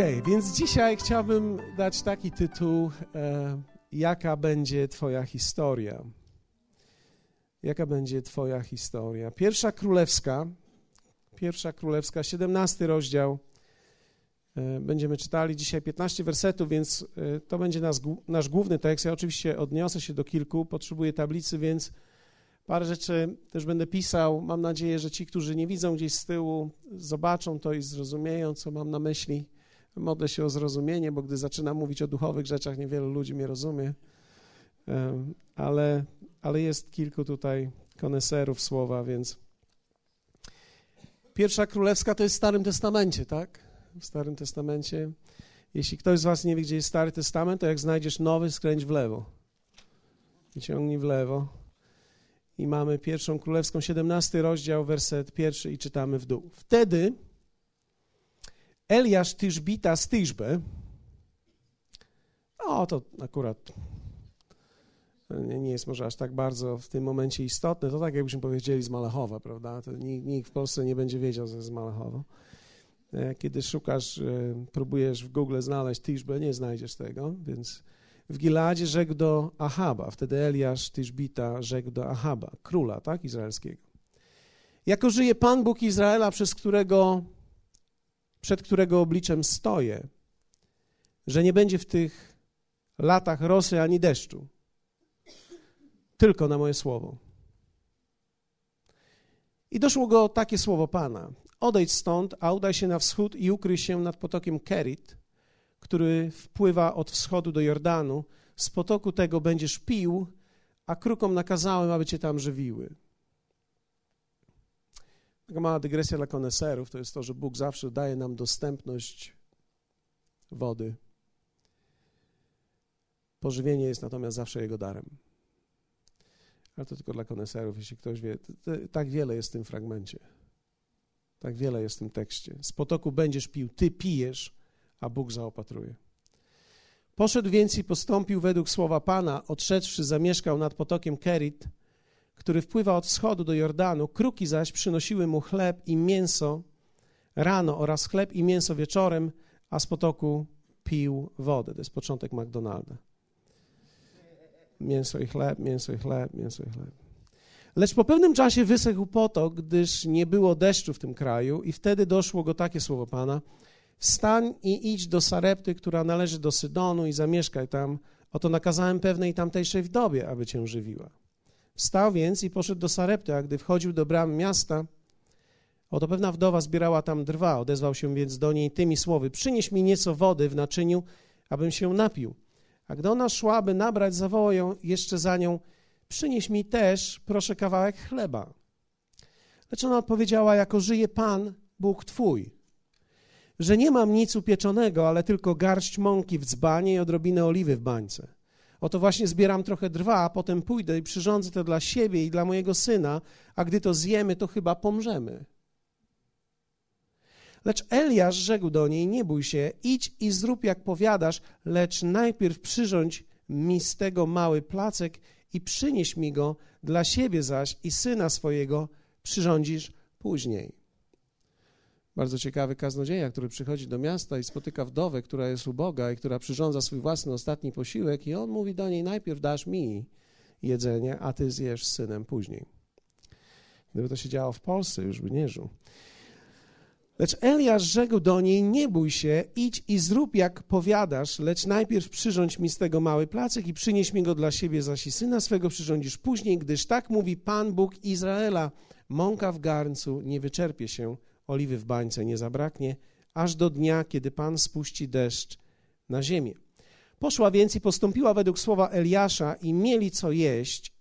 Okej, więc dzisiaj chciałbym dać taki tytuł: e, Jaka będzie Twoja historia? Jaka będzie Twoja historia? Pierwsza królewska, pierwsza królewska, 17 rozdział. E, będziemy czytali dzisiaj 15 wersetów, więc e, to będzie nasz, nasz główny tekst. Ja oczywiście odniosę się do kilku, potrzebuję tablicy, więc parę rzeczy też będę pisał. Mam nadzieję, że ci, którzy nie widzą gdzieś z tyłu, zobaczą to i zrozumieją, co mam na myśli. Modlę się o zrozumienie, bo gdy zaczynam mówić o duchowych rzeczach, niewielu ludzi mnie rozumie. Ale, ale jest kilku tutaj koneserów słowa, więc pierwsza królewska to jest w Starym Testamencie, tak? W Starym Testamencie. Jeśli ktoś z was nie wie, gdzie jest Stary Testament, to jak znajdziesz nowy, skręć w lewo. I ciągnij w lewo. I mamy pierwszą królewską, 17 rozdział, werset pierwszy i czytamy w dół. Wtedy Eliasz Tyszbita z Tyszby, o to akurat nie jest może aż tak bardzo w tym momencie istotne, to tak jakbyśmy powiedzieli z Malachowa, prawda? To nikt, nikt w Polsce nie będzie wiedział, że jest Malachowo. E, kiedy szukasz, e, próbujesz w Google znaleźć Tyszbę, nie znajdziesz tego, więc w Giladzie rzekł do Ahaba, wtedy Eliasz Tyszbita rzekł do Ahaba, króla, tak, izraelskiego. Jako żyje Pan Bóg Izraela, przez którego przed którego obliczem stoję, że nie będzie w tych latach rosy ani deszczu, tylko na moje słowo. I doszło go takie słowo Pana: Odejdź stąd, a udaj się na wschód i ukryj się nad potokiem Kerit, który wpływa od wschodu do Jordanu. Z potoku tego będziesz pił, a krukom nakazałem, aby cię tam żywiły. Taka mała dygresja dla koneserów to jest to, że Bóg zawsze daje nam dostępność wody. Pożywienie jest natomiast zawsze Jego darem. Ale to tylko dla koneserów, jeśli ktoś wie. To, to, tak wiele jest w tym fragmencie. Tak wiele jest w tym tekście. Z potoku będziesz pił, ty pijesz, a Bóg zaopatruje. Poszedł więc i postąpił według słowa Pana, odszedłszy, zamieszkał nad potokiem Kerit, który wpływa od wschodu do Jordanu, kruki zaś przynosiły mu chleb i mięso rano oraz chleb i mięso wieczorem, a z potoku pił wodę. To jest początek McDonalda. Mięso i chleb, mięso i chleb, mięso i chleb. Lecz po pewnym czasie wysechł potok, gdyż nie było deszczu w tym kraju i wtedy doszło go takie słowo Pana. Wstań i idź do Sarepty, która należy do Sydonu i zamieszkaj tam. Oto nakazałem pewnej tamtejszej wdobie, aby cię żywiła. Wstał więc i poszedł do Sarepty, a gdy wchodził do bram miasta, oto pewna wdowa zbierała tam drwa. Odezwał się więc do niej tymi słowy: Przynieś mi nieco wody w naczyniu, abym się napił. A gdy ona szła, by nabrać, zawołał ją jeszcze za nią: Przynieś mi też, proszę, kawałek chleba. Lecz ona odpowiedziała: Jako żyje Pan, Bóg Twój, że nie mam nic upieczonego, ale tylko garść mąki w dzbanie i odrobinę oliwy w bańce. Oto właśnie zbieram trochę drwa, a potem pójdę i przyrządzę to dla siebie i dla mojego syna, a gdy to zjemy, to chyba pomrzemy. Lecz Eliasz rzekł do niej: Nie bój się, idź i zrób jak powiadasz, lecz najpierw przyrządź mi z tego mały placek i przynieś mi go, dla siebie zaś i syna swojego przyrządzisz później. Bardzo ciekawy kaznodzieja, który przychodzi do miasta i spotyka wdowę, która jest uboga i która przyrządza swój własny ostatni posiłek i on mówi do niej, najpierw dasz mi jedzenie, a ty zjesz z synem później. Gdyby to się działo w Polsce, już by nie żył. Lecz Eliasz rzekł do niej, nie bój się, idź i zrób jak powiadasz, lecz najpierw przyrządź mi z tego mały placek i przynieś mi go dla siebie, zaś i syna swego przyrządzisz później, gdyż tak mówi Pan Bóg Izraela, mąka w garncu nie wyczerpie się, oliwy w bańce nie zabraknie, aż do dnia, kiedy Pan spuści deszcz na ziemię. Poszła więc i postąpiła według słowa Eliasza i mieli co jeść,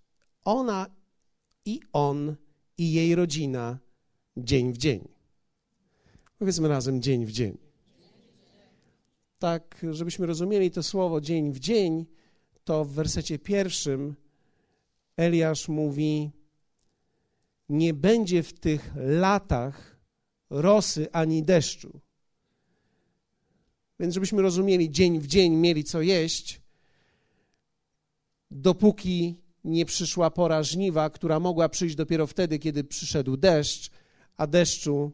ona i on i jej rodzina dzień w dzień. Powiedzmy razem dzień w dzień. Tak, żebyśmy rozumieli to słowo dzień w dzień, to w wersecie pierwszym Eliasz mówi: Nie będzie w tych latach rosy ani deszczu. Więc żebyśmy rozumieli, dzień w dzień mieli co jeść, dopóki nie przyszła pora żniwa, która mogła przyjść dopiero wtedy, kiedy przyszedł deszcz, a deszczu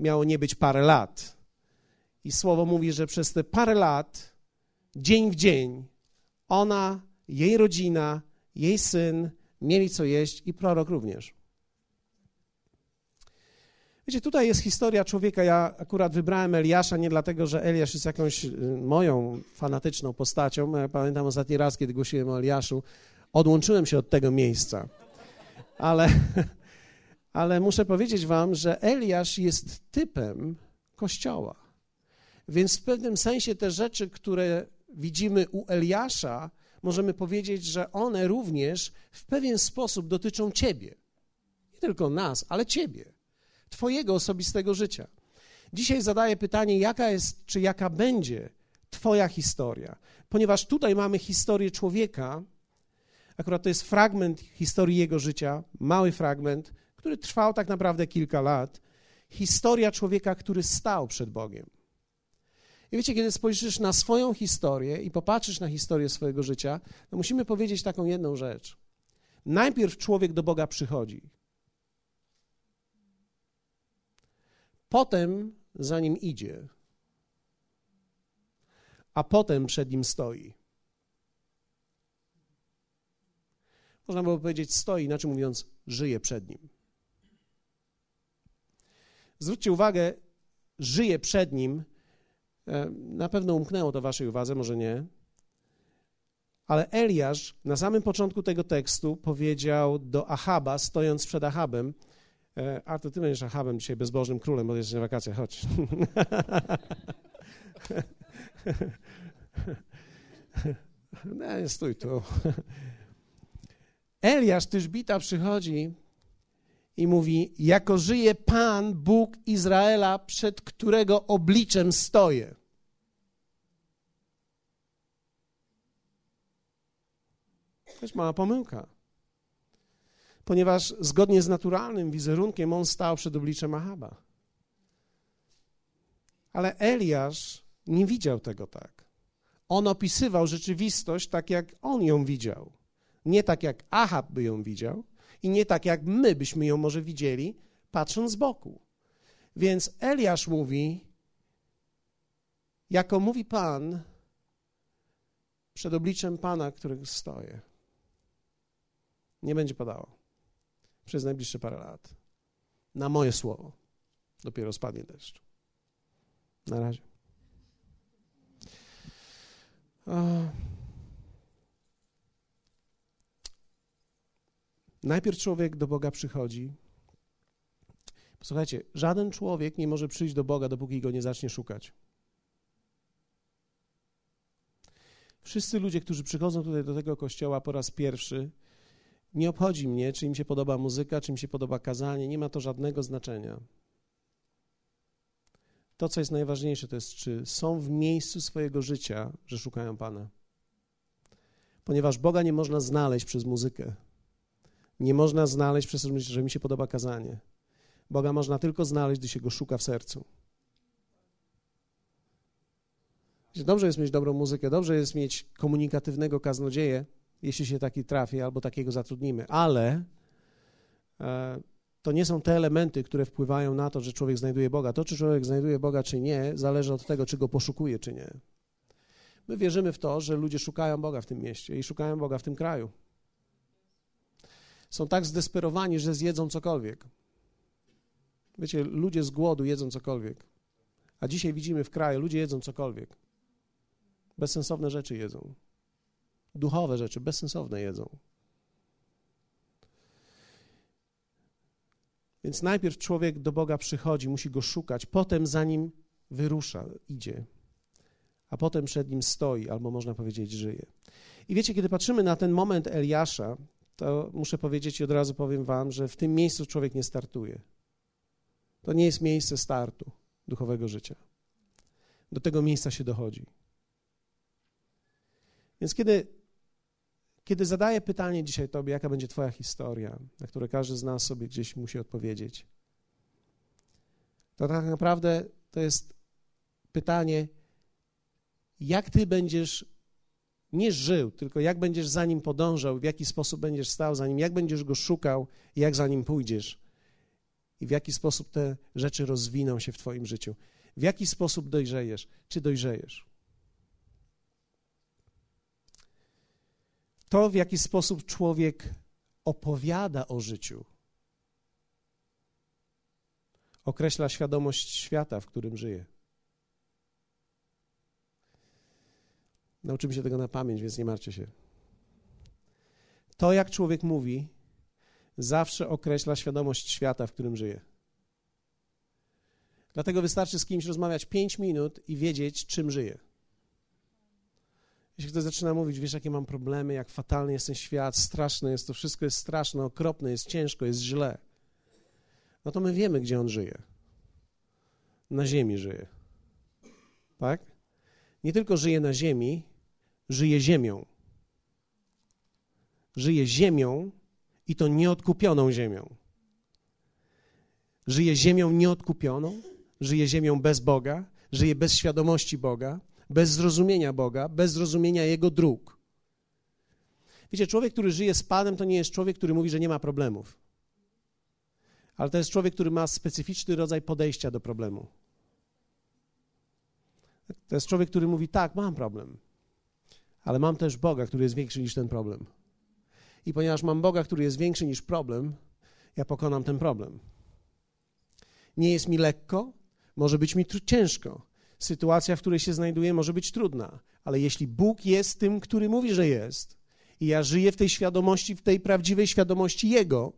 miało nie być parę lat. I słowo mówi, że przez te parę lat, dzień w dzień, ona, jej rodzina, jej syn mieli co jeść i prorok również. Wiecie, tutaj jest historia człowieka. Ja akurat wybrałem Eliasza nie dlatego, że Eliasz jest jakąś y, moją fanatyczną postacią. Ja pamiętam ostatni raz, kiedy głosiłem o Eliaszu, odłączyłem się od tego miejsca. Ale, ale muszę powiedzieć wam, że Eliasz jest typem Kościoła. Więc w pewnym sensie te rzeczy, które widzimy u Eliasza, możemy powiedzieć, że one również w pewien sposób dotyczą ciebie. Nie tylko nas, ale ciebie. Twojego osobistego życia. Dzisiaj zadaję pytanie, jaka jest, czy jaka będzie Twoja historia, ponieważ tutaj mamy historię człowieka, akurat to jest fragment historii jego życia, mały fragment, który trwał tak naprawdę kilka lat. Historia człowieka, który stał przed Bogiem. I wiecie, kiedy spojrzysz na swoją historię i popatrzysz na historię swojego życia, to musimy powiedzieć taką jedną rzecz. Najpierw człowiek do Boga przychodzi. Potem za nim idzie, a potem przed nim stoi. Można by powiedzieć stoi, inaczej mówiąc, żyje przed nim. Zwróćcie uwagę, żyje przed nim. E, na pewno umknęło to waszej uwadze, może nie. Ale Eliasz na samym początku tego tekstu powiedział do Achaba, stojąc przed Achabem, E, Artur, ty będziesz Ahabem dzisiaj, bezbożnym królem, bo jesteś na wakacjach, chodź. Nie, stój tu. Eliasz Tyżbita przychodzi i mówi, jako żyje Pan, Bóg Izraela, przed którego obliczem stoję. To jest mała pomyłka ponieważ zgodnie z naturalnym wizerunkiem on stał przed obliczem Ahaba. Ale Eliasz nie widział tego tak. On opisywał rzeczywistość tak, jak on ją widział. Nie tak, jak Ahab by ją widział i nie tak, jak my byśmy ją może widzieli, patrząc z boku. Więc Eliasz mówi, jako mówi Pan, przed obliczem Pana, którego stoję. Nie będzie padało przez najbliższe parę lat. Na moje słowo. Dopiero spadnie deszcz. Na razie. Najpierw człowiek do Boga przychodzi. Posłuchajcie, żaden człowiek nie może przyjść do Boga, dopóki go nie zacznie szukać. Wszyscy ludzie, którzy przychodzą tutaj do tego kościoła po raz pierwszy, nie obchodzi mnie, czy im się podoba muzyka, czy im się podoba kazanie, nie ma to żadnego znaczenia. To, co jest najważniejsze, to jest, czy są w miejscu swojego życia, że szukają Pana. Ponieważ Boga nie można znaleźć przez muzykę. Nie można znaleźć przez to, że mi się podoba kazanie. Boga można tylko znaleźć, gdy się go szuka w sercu. Dobrze jest mieć dobrą muzykę, dobrze jest mieć komunikatywnego kaznodzieję, jeśli się taki trafi, albo takiego zatrudnimy, ale e, to nie są te elementy, które wpływają na to, że człowiek znajduje Boga. To, czy człowiek znajduje Boga, czy nie, zależy od tego, czy go poszukuje, czy nie. My wierzymy w to, że ludzie szukają Boga w tym mieście i szukają Boga w tym kraju. Są tak zdesperowani, że zjedzą cokolwiek. Wiecie, ludzie z głodu jedzą cokolwiek. A dzisiaj widzimy w kraju, ludzie jedzą cokolwiek. Bezsensowne rzeczy jedzą duchowe rzeczy, bezsensowne jedzą. Więc najpierw człowiek do Boga przychodzi, musi go szukać, potem za nim wyrusza, idzie, a potem przed nim stoi, albo można powiedzieć, żyje. I wiecie, kiedy patrzymy na ten moment Eliasza, to muszę powiedzieć i od razu powiem wam, że w tym miejscu człowiek nie startuje. To nie jest miejsce startu duchowego życia. Do tego miejsca się dochodzi. Więc kiedy kiedy zadaję pytanie dzisiaj Tobie, jaka będzie Twoja historia, na które każdy z nas sobie gdzieś musi odpowiedzieć, to tak naprawdę to jest pytanie, jak Ty będziesz nie żył, tylko jak będziesz za nim podążał, w jaki sposób będziesz stał za nim, jak będziesz go szukał i jak za nim pójdziesz i w jaki sposób te rzeczy rozwiną się w Twoim życiu. w jaki sposób dojrzejesz, czy dojrzejesz. To, w jaki sposób człowiek opowiada o życiu, określa świadomość świata, w którym żyje. Nauczymy się tego na pamięć, więc nie martwcie się. To, jak człowiek mówi, zawsze określa świadomość świata, w którym żyje. Dlatego wystarczy z kimś rozmawiać 5 minut i wiedzieć, czym żyje. Jeśli ktoś zaczyna mówić, wiesz, jakie mam problemy, jak fatalny jest ten świat, straszne jest to, wszystko jest straszne, okropne, jest ciężko, jest źle, no to my wiemy, gdzie on żyje. Na ziemi żyje. Tak? Nie tylko żyje na ziemi, żyje ziemią. Żyje ziemią i to nieodkupioną ziemią. Żyje ziemią nieodkupioną, żyje ziemią bez Boga, żyje bez świadomości Boga, bez zrozumienia Boga, bez zrozumienia Jego dróg. Wiecie, człowiek, który żyje z Panem, to nie jest człowiek, który mówi, że nie ma problemów. Ale to jest człowiek, który ma specyficzny rodzaj podejścia do problemu. To jest człowiek, który mówi: Tak, mam problem, ale mam też Boga, który jest większy niż ten problem. I ponieważ mam Boga, który jest większy niż problem, ja pokonam ten problem. Nie jest mi lekko, może być mi ciężko. Sytuacja, w której się znajduję, może być trudna, ale jeśli Bóg jest tym, który mówi, że jest, i ja żyję w tej świadomości, w tej prawdziwej świadomości Jego,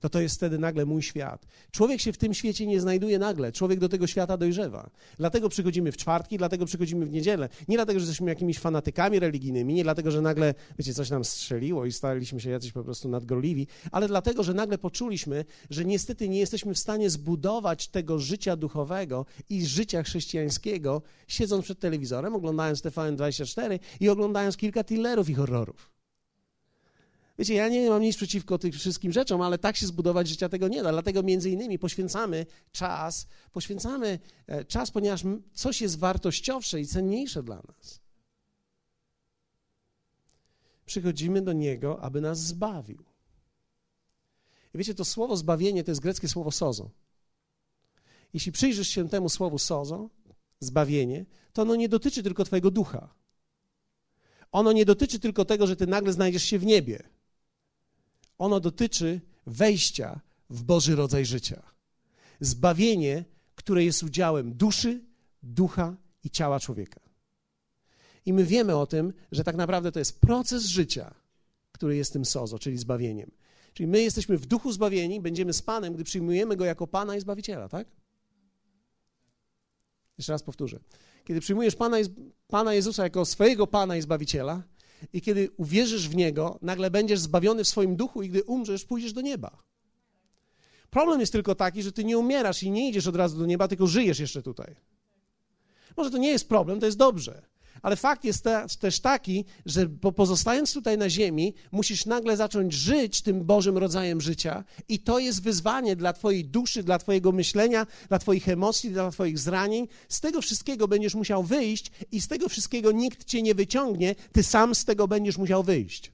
to to jest wtedy nagle mój świat. Człowiek się w tym świecie nie znajduje nagle, człowiek do tego świata dojrzewa. Dlatego przychodzimy w czwartki, dlatego przychodzimy w niedzielę. Nie dlatego, że jesteśmy jakimiś fanatykami religijnymi, nie dlatego, że nagle, wiecie, coś nam strzeliło i staliśmy się jacyś po prostu nadgorliwi, ale dlatego, że nagle poczuliśmy, że niestety nie jesteśmy w stanie zbudować tego życia duchowego i życia chrześcijańskiego, siedząc przed telewizorem, oglądając TVN24 i oglądając kilka thrillerów i horrorów. Wiecie, ja nie mam nic przeciwko tym wszystkim rzeczom, ale tak się zbudować życia tego nie da. Dlatego między innymi poświęcamy czas, poświęcamy e, czas, ponieważ coś jest wartościowsze i cenniejsze dla nas. Przychodzimy do Niego, aby nas zbawił. I wiecie, to słowo zbawienie to jest greckie słowo sozo. Jeśli przyjrzysz się temu słowu sozo, zbawienie, to ono nie dotyczy tylko Twojego ducha. Ono nie dotyczy tylko tego, że Ty nagle znajdziesz się w niebie ono dotyczy wejścia w Boży rodzaj życia. Zbawienie, które jest udziałem duszy, ducha i ciała człowieka. I my wiemy o tym, że tak naprawdę to jest proces życia, który jest tym sozo, czyli zbawieniem. Czyli my jesteśmy w duchu zbawieni, będziemy z Panem, gdy przyjmujemy Go jako Pana i Zbawiciela, tak? Jeszcze raz powtórzę. Kiedy przyjmujesz Pana, Pana Jezusa jako swojego Pana i Zbawiciela, i kiedy uwierzysz w Niego, nagle będziesz zbawiony w swoim duchu i gdy umrzesz, pójdziesz do nieba. Problem jest tylko taki, że ty nie umierasz i nie idziesz od razu do nieba, tylko żyjesz jeszcze tutaj. Może to nie jest problem, to jest dobrze. Ale fakt jest też taki, że pozostając tutaj na ziemi, musisz nagle zacząć żyć tym Bożym rodzajem życia, i to jest wyzwanie dla Twojej duszy, dla Twojego myślenia, dla Twoich emocji, dla Twoich zranień. Z tego wszystkiego będziesz musiał wyjść, i z tego wszystkiego nikt Cię nie wyciągnie, Ty sam z tego będziesz musiał wyjść.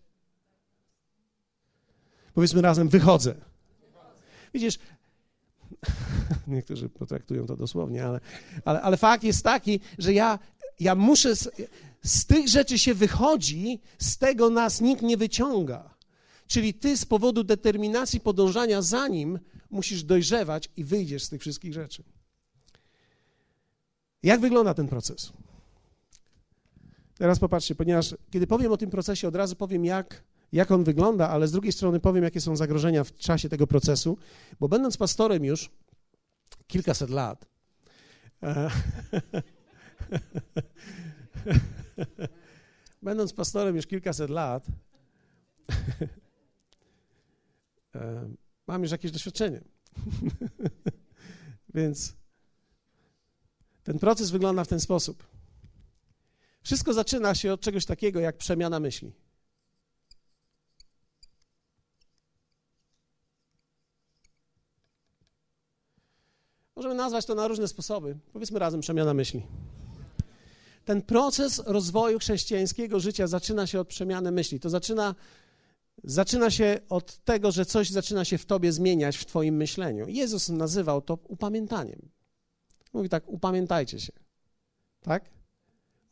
Powiedzmy razem: wychodzę. Widzisz, niektórzy potraktują to dosłownie, ale, ale, ale fakt jest taki, że ja ja muszę, z, z tych rzeczy się wychodzi, z tego nas nikt nie wyciąga. Czyli ty z powodu determinacji podążania za nim musisz dojrzewać i wyjdziesz z tych wszystkich rzeczy. Jak wygląda ten proces? Teraz popatrzcie, ponieważ kiedy powiem o tym procesie, od razu powiem, jak, jak on wygląda, ale z drugiej strony powiem, jakie są zagrożenia w czasie tego procesu, bo będąc pastorem już kilkaset lat, e, Będąc pastorem już kilkaset lat, mam już jakieś doświadczenie. Więc ten proces wygląda w ten sposób. Wszystko zaczyna się od czegoś takiego jak przemiana myśli. Możemy nazwać to na różne sposoby. Powiedzmy razem przemiana myśli. Ten proces rozwoju chrześcijańskiego życia zaczyna się od przemiany myśli. To zaczyna, zaczyna się od tego, że coś zaczyna się w tobie zmieniać, w twoim myśleniu. Jezus nazywał to upamiętaniem. Mówi tak, upamiętajcie się. Tak?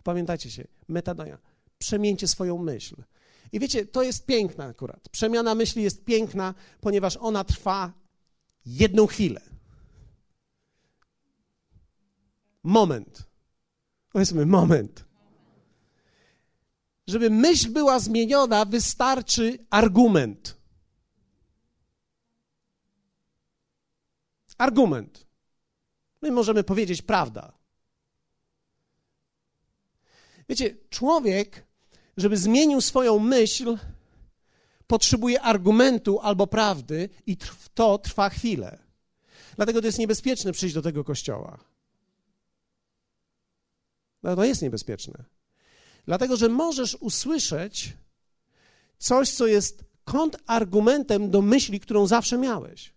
Upamiętajcie się. Metanoja. Przemieńcie swoją myśl. I wiecie, to jest piękne akurat. Przemiana myśli jest piękna, ponieważ ona trwa jedną chwilę. Moment. Powiedzmy, moment. Żeby myśl była zmieniona, wystarczy argument. Argument. My możemy powiedzieć prawda. Wiecie, człowiek, żeby zmienił swoją myśl, potrzebuje argumentu albo prawdy, i to trwa chwilę. Dlatego to jest niebezpieczne przyjść do tego kościoła. No to jest niebezpieczne. Dlatego, że możesz usłyszeć coś, co jest kontrargumentem do myśli, którą zawsze miałeś.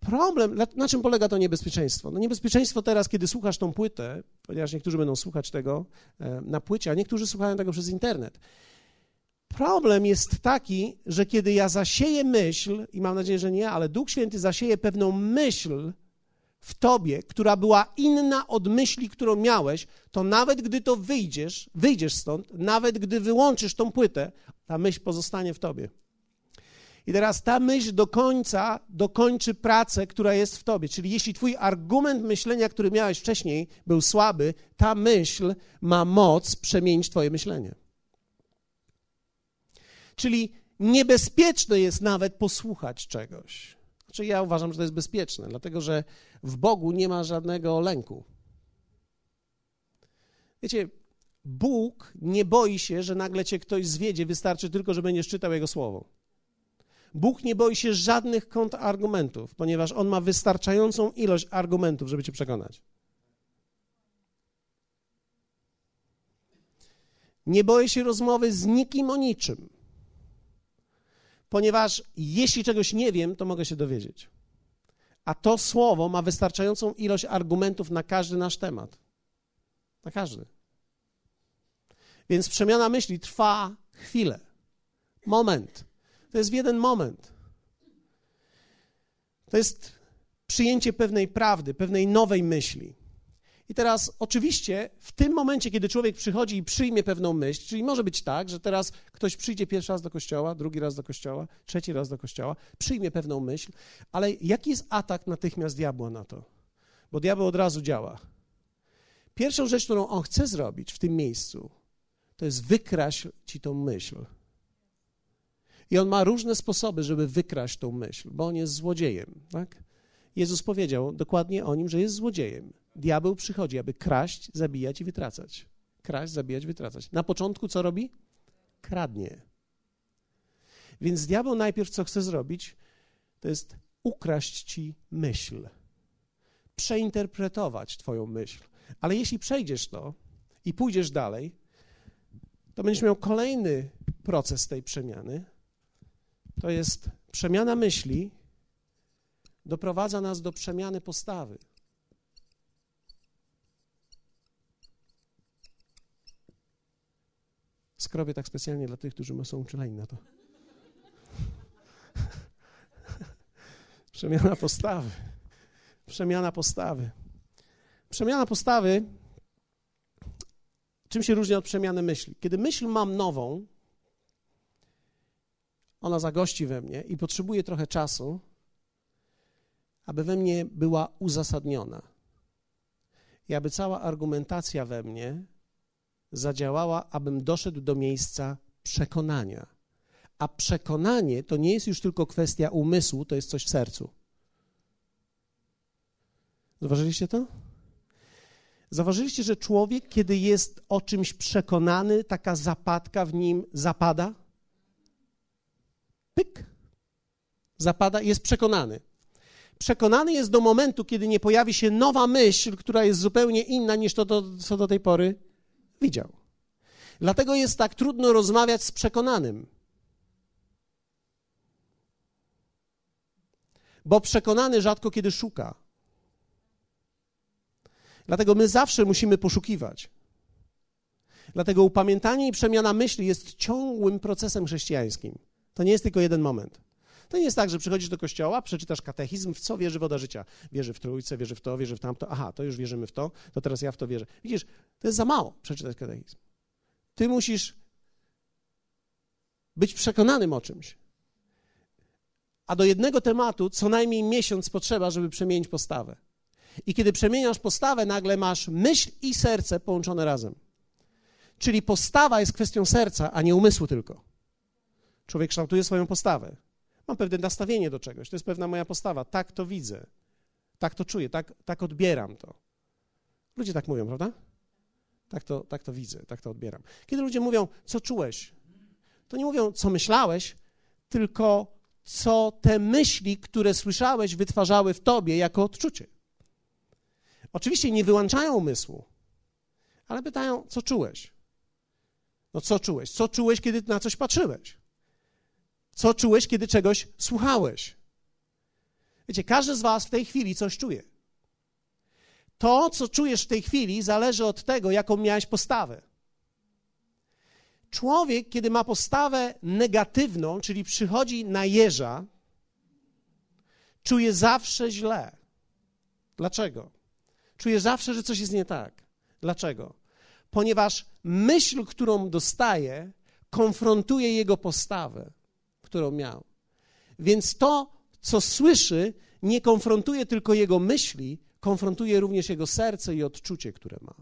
Problem, na czym polega to niebezpieczeństwo? No niebezpieczeństwo teraz, kiedy słuchasz tą płytę, ponieważ niektórzy będą słuchać tego e, na płycie, a niektórzy słuchają tego przez internet. Problem jest taki, że kiedy ja zasieję myśl, i mam nadzieję, że nie, ale Duch Święty zasieje pewną myśl w tobie, która była inna od myśli, którą miałeś, to nawet gdy to wyjdziesz, wyjdziesz stąd, nawet gdy wyłączysz tą płytę, ta myśl pozostanie w tobie. I teraz ta myśl do końca dokończy pracę, która jest w tobie. Czyli jeśli twój argument myślenia, który miałeś wcześniej, był słaby, ta myśl ma moc przemienić twoje myślenie. Czyli niebezpieczne jest nawet posłuchać czegoś. Znaczy ja uważam, że to jest bezpieczne, dlatego że w Bogu nie ma żadnego lęku. Wiecie, Bóg nie boi się, że nagle cię ktoś zwiedzie, wystarczy tylko, że będziesz czytał Jego słowo. Bóg nie boi się żadnych kontrargumentów, ponieważ On ma wystarczającą ilość argumentów, żeby cię przekonać. Nie boję się rozmowy z nikim o niczym, ponieważ jeśli czegoś nie wiem, to mogę się dowiedzieć. A to słowo ma wystarczającą ilość argumentów na każdy nasz temat. Na każdy. Więc przemiana myśli trwa chwilę, moment. To jest w jeden moment. To jest przyjęcie pewnej prawdy, pewnej nowej myśli. I teraz, oczywiście, w tym momencie, kiedy człowiek przychodzi i przyjmie pewną myśl, czyli może być tak, że teraz ktoś przyjdzie pierwszy raz do kościoła, drugi raz do kościoła, trzeci raz do kościoła, przyjmie pewną myśl, ale jaki jest atak natychmiast diabła na to? Bo diabeł od razu działa. Pierwszą rzecz, którą on chce zrobić w tym miejscu, to jest wykraść ci tą myśl. I on ma różne sposoby, żeby wykraść tą myśl, bo on jest złodziejem, tak? Jezus powiedział dokładnie o nim, że jest złodziejem. Diabeł przychodzi, aby kraść, zabijać i wytracać. Kraść, zabijać, wytracać. Na początku co robi? Kradnie. Więc diabeł najpierw co chce zrobić, to jest ukraść ci myśl, przeinterpretować twoją myśl. Ale jeśli przejdziesz to i pójdziesz dalej, to będziesz miał kolejny proces tej przemiany. To jest przemiana myśli, doprowadza nas do przemiany postawy. Skrobię tak specjalnie dla tych, którzy są uczuleni na to. Przemiana postawy. Przemiana postawy. Przemiana postawy. Czym się różni od przemiany myśli? Kiedy myśl mam nową, ona zagości we mnie i potrzebuje trochę czasu, aby we mnie była uzasadniona. I aby cała argumentacja we mnie zadziałała, abym doszedł do miejsca przekonania. A przekonanie to nie jest już tylko kwestia umysłu, to jest coś w sercu. Zauważyliście to? Zauważyliście, że człowiek, kiedy jest o czymś przekonany, taka zapadka w nim zapada? Pyk. Zapada, jest przekonany. Przekonany jest do momentu, kiedy nie pojawi się nowa myśl, która jest zupełnie inna niż to, co do tej pory widział. Dlatego jest tak trudno rozmawiać z przekonanym. Bo przekonany rzadko kiedy szuka. Dlatego my zawsze musimy poszukiwać. Dlatego upamiętanie i przemiana myśli jest ciągłym procesem chrześcijańskim. To nie jest tylko jeden moment. To nie jest tak, że przychodzisz do kościoła, przeczytasz katechizm, w co wierzy woda życia. Wierzy w trójce, wierzy w to, wierzy w tamto. Aha, to już wierzymy w to, to teraz ja w to wierzę. Widzisz, to jest za mało przeczytać katechizm. Ty musisz być przekonanym o czymś. A do jednego tematu co najmniej miesiąc potrzeba, żeby przemienić postawę. I kiedy przemieniasz postawę, nagle masz myśl i serce połączone razem. Czyli postawa jest kwestią serca, a nie umysłu tylko. Człowiek kształtuje swoją postawę. Mam pewne nastawienie do czegoś, to jest pewna moja postawa. Tak to widzę, tak to czuję, tak, tak odbieram to. Ludzie tak mówią, prawda? Tak to, tak to widzę, tak to odbieram. Kiedy ludzie mówią, co czułeś, to nie mówią, co myślałeś, tylko co te myśli, które słyszałeś, wytwarzały w tobie jako odczucie. Oczywiście nie wyłączają umysłu, ale pytają, co czułeś. No co czułeś? Co czułeś, kiedy na coś patrzyłeś? Co czułeś, kiedy czegoś słuchałeś? Wiecie, każdy z Was w tej chwili coś czuje. To, co czujesz w tej chwili, zależy od tego, jaką miałeś postawę. Człowiek, kiedy ma postawę negatywną, czyli przychodzi na jeża, czuje zawsze źle. Dlaczego? Czuje zawsze, że coś jest nie tak. Dlaczego? Ponieważ myśl, którą dostaje, konfrontuje jego postawę, którą miał. Więc to, co słyszy, nie konfrontuje tylko jego myśli, konfrontuje również jego serce i odczucie, które ma.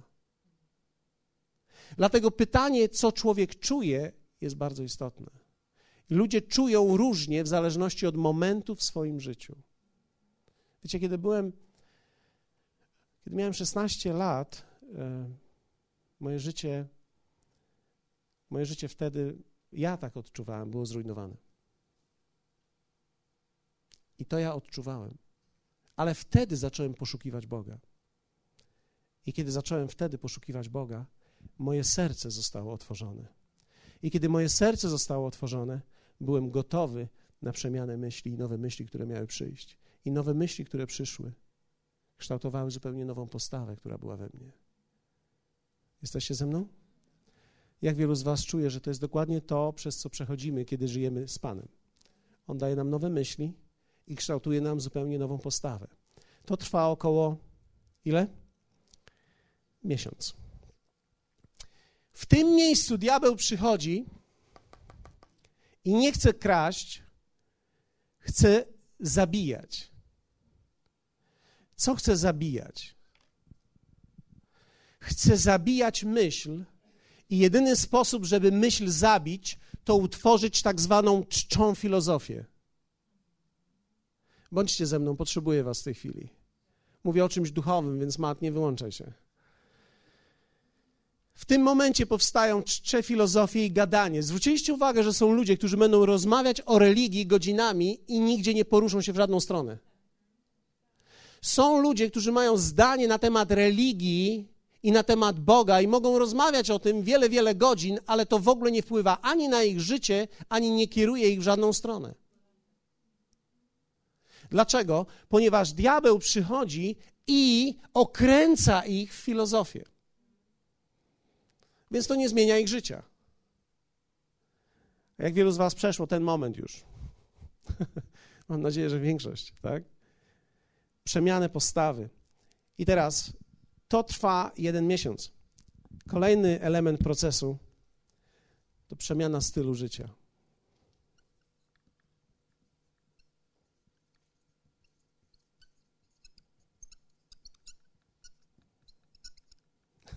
Dlatego pytanie, co człowiek czuje, jest bardzo istotne. ludzie czują różnie w zależności od momentu w swoim życiu. Wiecie, kiedy byłem, kiedy miałem 16 lat, e, moje życie, moje życie wtedy, ja tak odczuwałem, było zrujnowane. I to ja odczuwałem. Ale wtedy zacząłem poszukiwać Boga. I kiedy zacząłem wtedy poszukiwać Boga, moje serce zostało otworzone. I kiedy moje serce zostało otworzone, byłem gotowy na przemianę myśli i nowe myśli, które miały przyjść. I nowe myśli, które przyszły, kształtowały zupełnie nową postawę, która była we mnie. Jesteście ze mną? Jak wielu z Was czuje, że to jest dokładnie to, przez co przechodzimy, kiedy żyjemy z Panem? On daje nam nowe myśli i kształtuje nam zupełnie nową postawę. To trwa około ile? Miesiąc. W tym miejscu diabeł przychodzi i nie chce kraść, chce zabijać. Co chce zabijać? Chce zabijać myśl i jedyny sposób, żeby myśl zabić, to utworzyć tak zwaną czczą filozofię. Bądźcie ze mną, potrzebuję was w tej chwili. Mówię o czymś duchowym, więc Mat, nie wyłączaj się. W tym momencie powstają czcze filozofie i gadanie. Zwróciliście uwagę, że są ludzie, którzy będą rozmawiać o religii godzinami i nigdzie nie poruszą się w żadną stronę. Są ludzie, którzy mają zdanie na temat religii i na temat Boga i mogą rozmawiać o tym wiele, wiele godzin, ale to w ogóle nie wpływa ani na ich życie, ani nie kieruje ich w żadną stronę. Dlaczego? Ponieważ diabeł przychodzi i okręca ich w filozofię. Więc to nie zmienia ich życia. Jak wielu z Was przeszło ten moment już? Mam nadzieję, że większość, tak? Przemianę postawy. I teraz to trwa jeden miesiąc. Kolejny element procesu to przemiana stylu życia.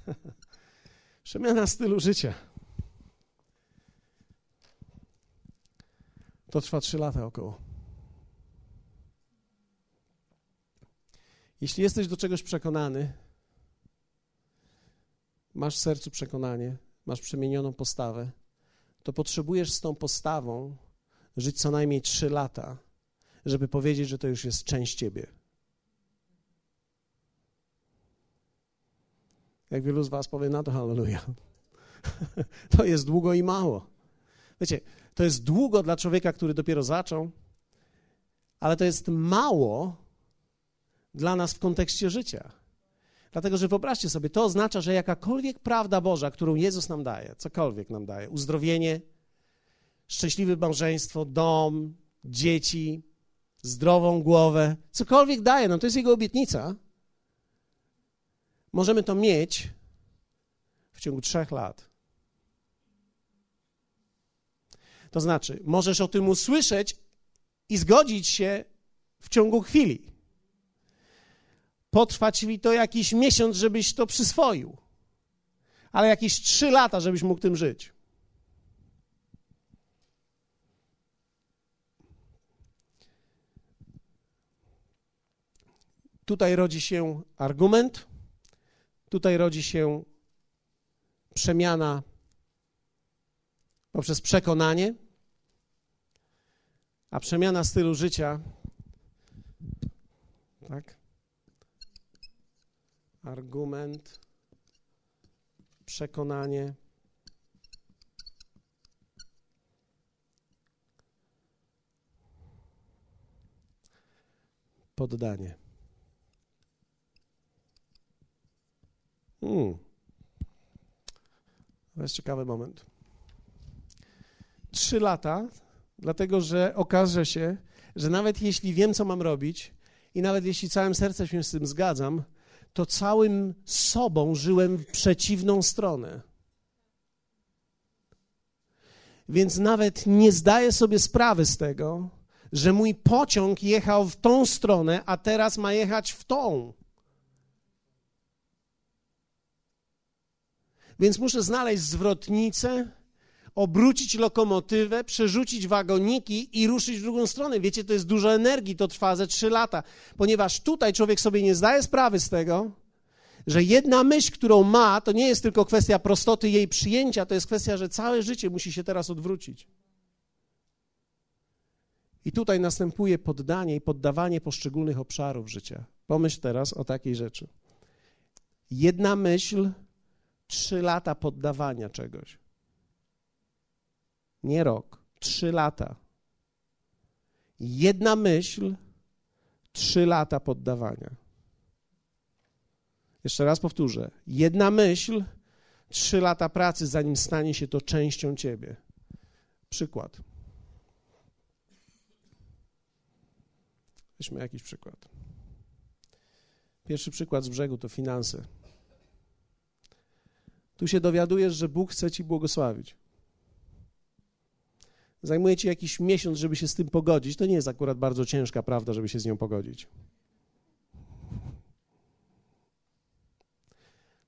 Przemiana stylu życia. To trwa trzy lata około. Jeśli jesteś do czegoś przekonany, masz w sercu przekonanie, masz przemienioną postawę, to potrzebujesz z tą postawą żyć co najmniej trzy lata, żeby powiedzieć, że to już jest część ciebie. Jak wielu z was powie na to halleluja. To jest długo i mało. Wiecie, to jest długo dla człowieka, który dopiero zaczął, ale to jest mało dla nas w kontekście życia. Dlatego, że wyobraźcie sobie, to oznacza, że jakakolwiek prawda Boża, którą Jezus nam daje, cokolwiek nam daje, uzdrowienie, szczęśliwe małżeństwo, dom, dzieci, zdrową głowę, cokolwiek daje nam, to jest Jego obietnica. Możemy to mieć w ciągu trzech lat. To znaczy, możesz o tym usłyszeć i zgodzić się w ciągu chwili. Potrwa ci to jakiś miesiąc, żebyś to przyswoił, ale jakieś trzy lata, żebyś mógł tym żyć. Tutaj rodzi się argument, tutaj rodzi się przemiana poprzez przekonanie, a przemiana stylu życia, tak? Argument, przekonanie. Poddanie. To jest ciekawy moment. Trzy lata, dlatego że okaże się, że nawet jeśli wiem, co mam robić, i nawet jeśli całym sercem się z tym zgadzam, to całym sobą żyłem w przeciwną stronę. Więc nawet nie zdaję sobie sprawy z tego, że mój pociąg jechał w tą stronę, a teraz ma jechać w tą. Więc muszę znaleźć zwrotnicę, obrócić lokomotywę, przerzucić wagoniki i ruszyć w drugą stronę. Wiecie, to jest dużo energii, to trwa ze trzy lata, ponieważ tutaj człowiek sobie nie zdaje sprawy z tego, że jedna myśl, którą ma, to nie jest tylko kwestia prostoty jej przyjęcia, to jest kwestia, że całe życie musi się teraz odwrócić. I tutaj następuje poddanie i poddawanie poszczególnych obszarów życia. Pomyśl teraz o takiej rzeczy. Jedna myśl trzy lata poddawania czegoś. Nie rok, trzy lata. Jedna myśl, trzy lata poddawania. Jeszcze raz powtórzę. Jedna myśl, trzy lata pracy, zanim stanie się to częścią ciebie. Przykład. Weźmy jakiś przykład. Pierwszy przykład z brzegu to finanse. Tu się dowiadujesz, że Bóg chce ci błogosławić. Zajmuje ci jakiś miesiąc, żeby się z tym pogodzić. To nie jest akurat bardzo ciężka prawda, żeby się z nią pogodzić.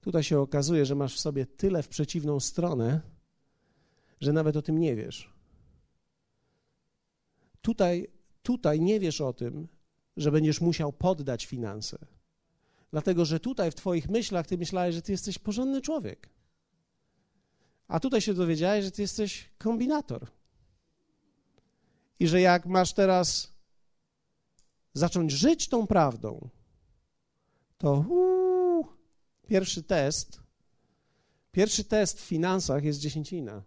Tutaj się okazuje, że masz w sobie tyle w przeciwną stronę, że nawet o tym nie wiesz. Tutaj, tutaj nie wiesz o tym, że będziesz musiał poddać finanse. Dlatego, że tutaj w Twoich myślach ty myślałeś, że Ty jesteś porządny człowiek. A tutaj się dowiedziałeś, że ty jesteś kombinator. I że jak masz teraz zacząć żyć tą prawdą, to uu, pierwszy test, pierwszy test w finansach jest dziesięcina.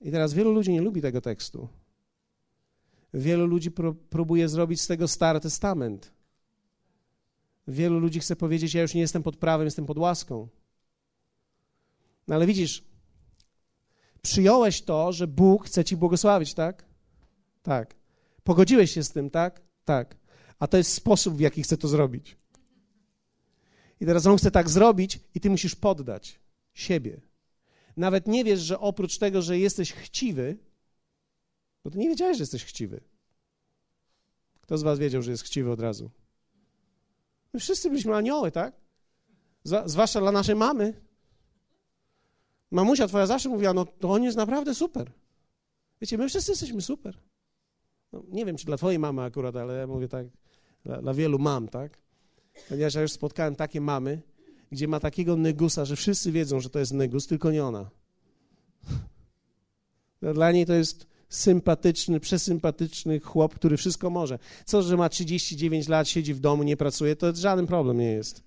I teraz wielu ludzi nie lubi tego tekstu. Wielu ludzi próbuje zrobić z tego Stary Testament. Wielu ludzi chce powiedzieć: Ja już nie jestem pod prawem, jestem pod łaską. No ale widzisz, przyjąłeś to, że Bóg chce ci błogosławić, tak? Tak. Pogodziłeś się z tym, tak? Tak. A to jest sposób, w jaki chce to zrobić. I teraz on chce tak zrobić, i ty musisz poddać siebie. Nawet nie wiesz, że oprócz tego, że jesteś chciwy, bo ty nie wiedziałeś, że jesteś chciwy. Kto z was wiedział, że jest chciwy od razu? My wszyscy byliśmy anioły, tak? zwłaszcza dla naszej mamy. Mamusia twoja zawsze mówiła, no to on jest naprawdę super. Wiecie, my wszyscy jesteśmy super. No, nie wiem, czy dla twojej mamy akurat, ale ja mówię tak, dla, dla wielu mam, tak? Ponieważ ja już spotkałem takie mamy, gdzie ma takiego negusa, że wszyscy wiedzą, że to jest negus, tylko nie ona. No, dla niej to jest sympatyczny, przesympatyczny chłop, który wszystko może. Co, że ma 39 lat, siedzi w domu, nie pracuje, to żaden problem nie jest.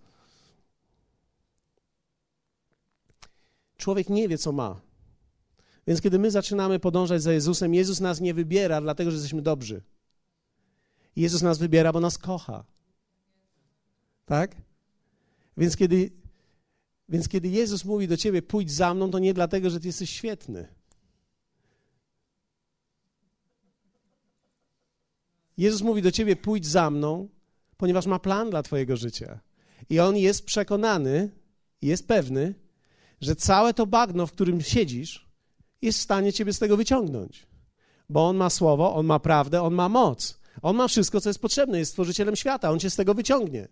Człowiek nie wie, co ma. Więc kiedy my zaczynamy podążać za Jezusem, Jezus nas nie wybiera, dlatego że jesteśmy dobrzy. Jezus nas wybiera, bo nas kocha. Tak? Więc kiedy, więc kiedy Jezus mówi do ciebie, pójdź za mną, to nie dlatego, że ty jesteś świetny Jezus mówi do ciebie: pójdź za mną, ponieważ ma plan dla twojego życia. I on jest przekonany, jest pewny, że całe to bagno, w którym siedzisz, jest w stanie ciebie z tego wyciągnąć. Bo on ma słowo, on ma prawdę, on ma moc. On ma wszystko, co jest potrzebne, jest stworzycielem świata, on cię z tego wyciągnie.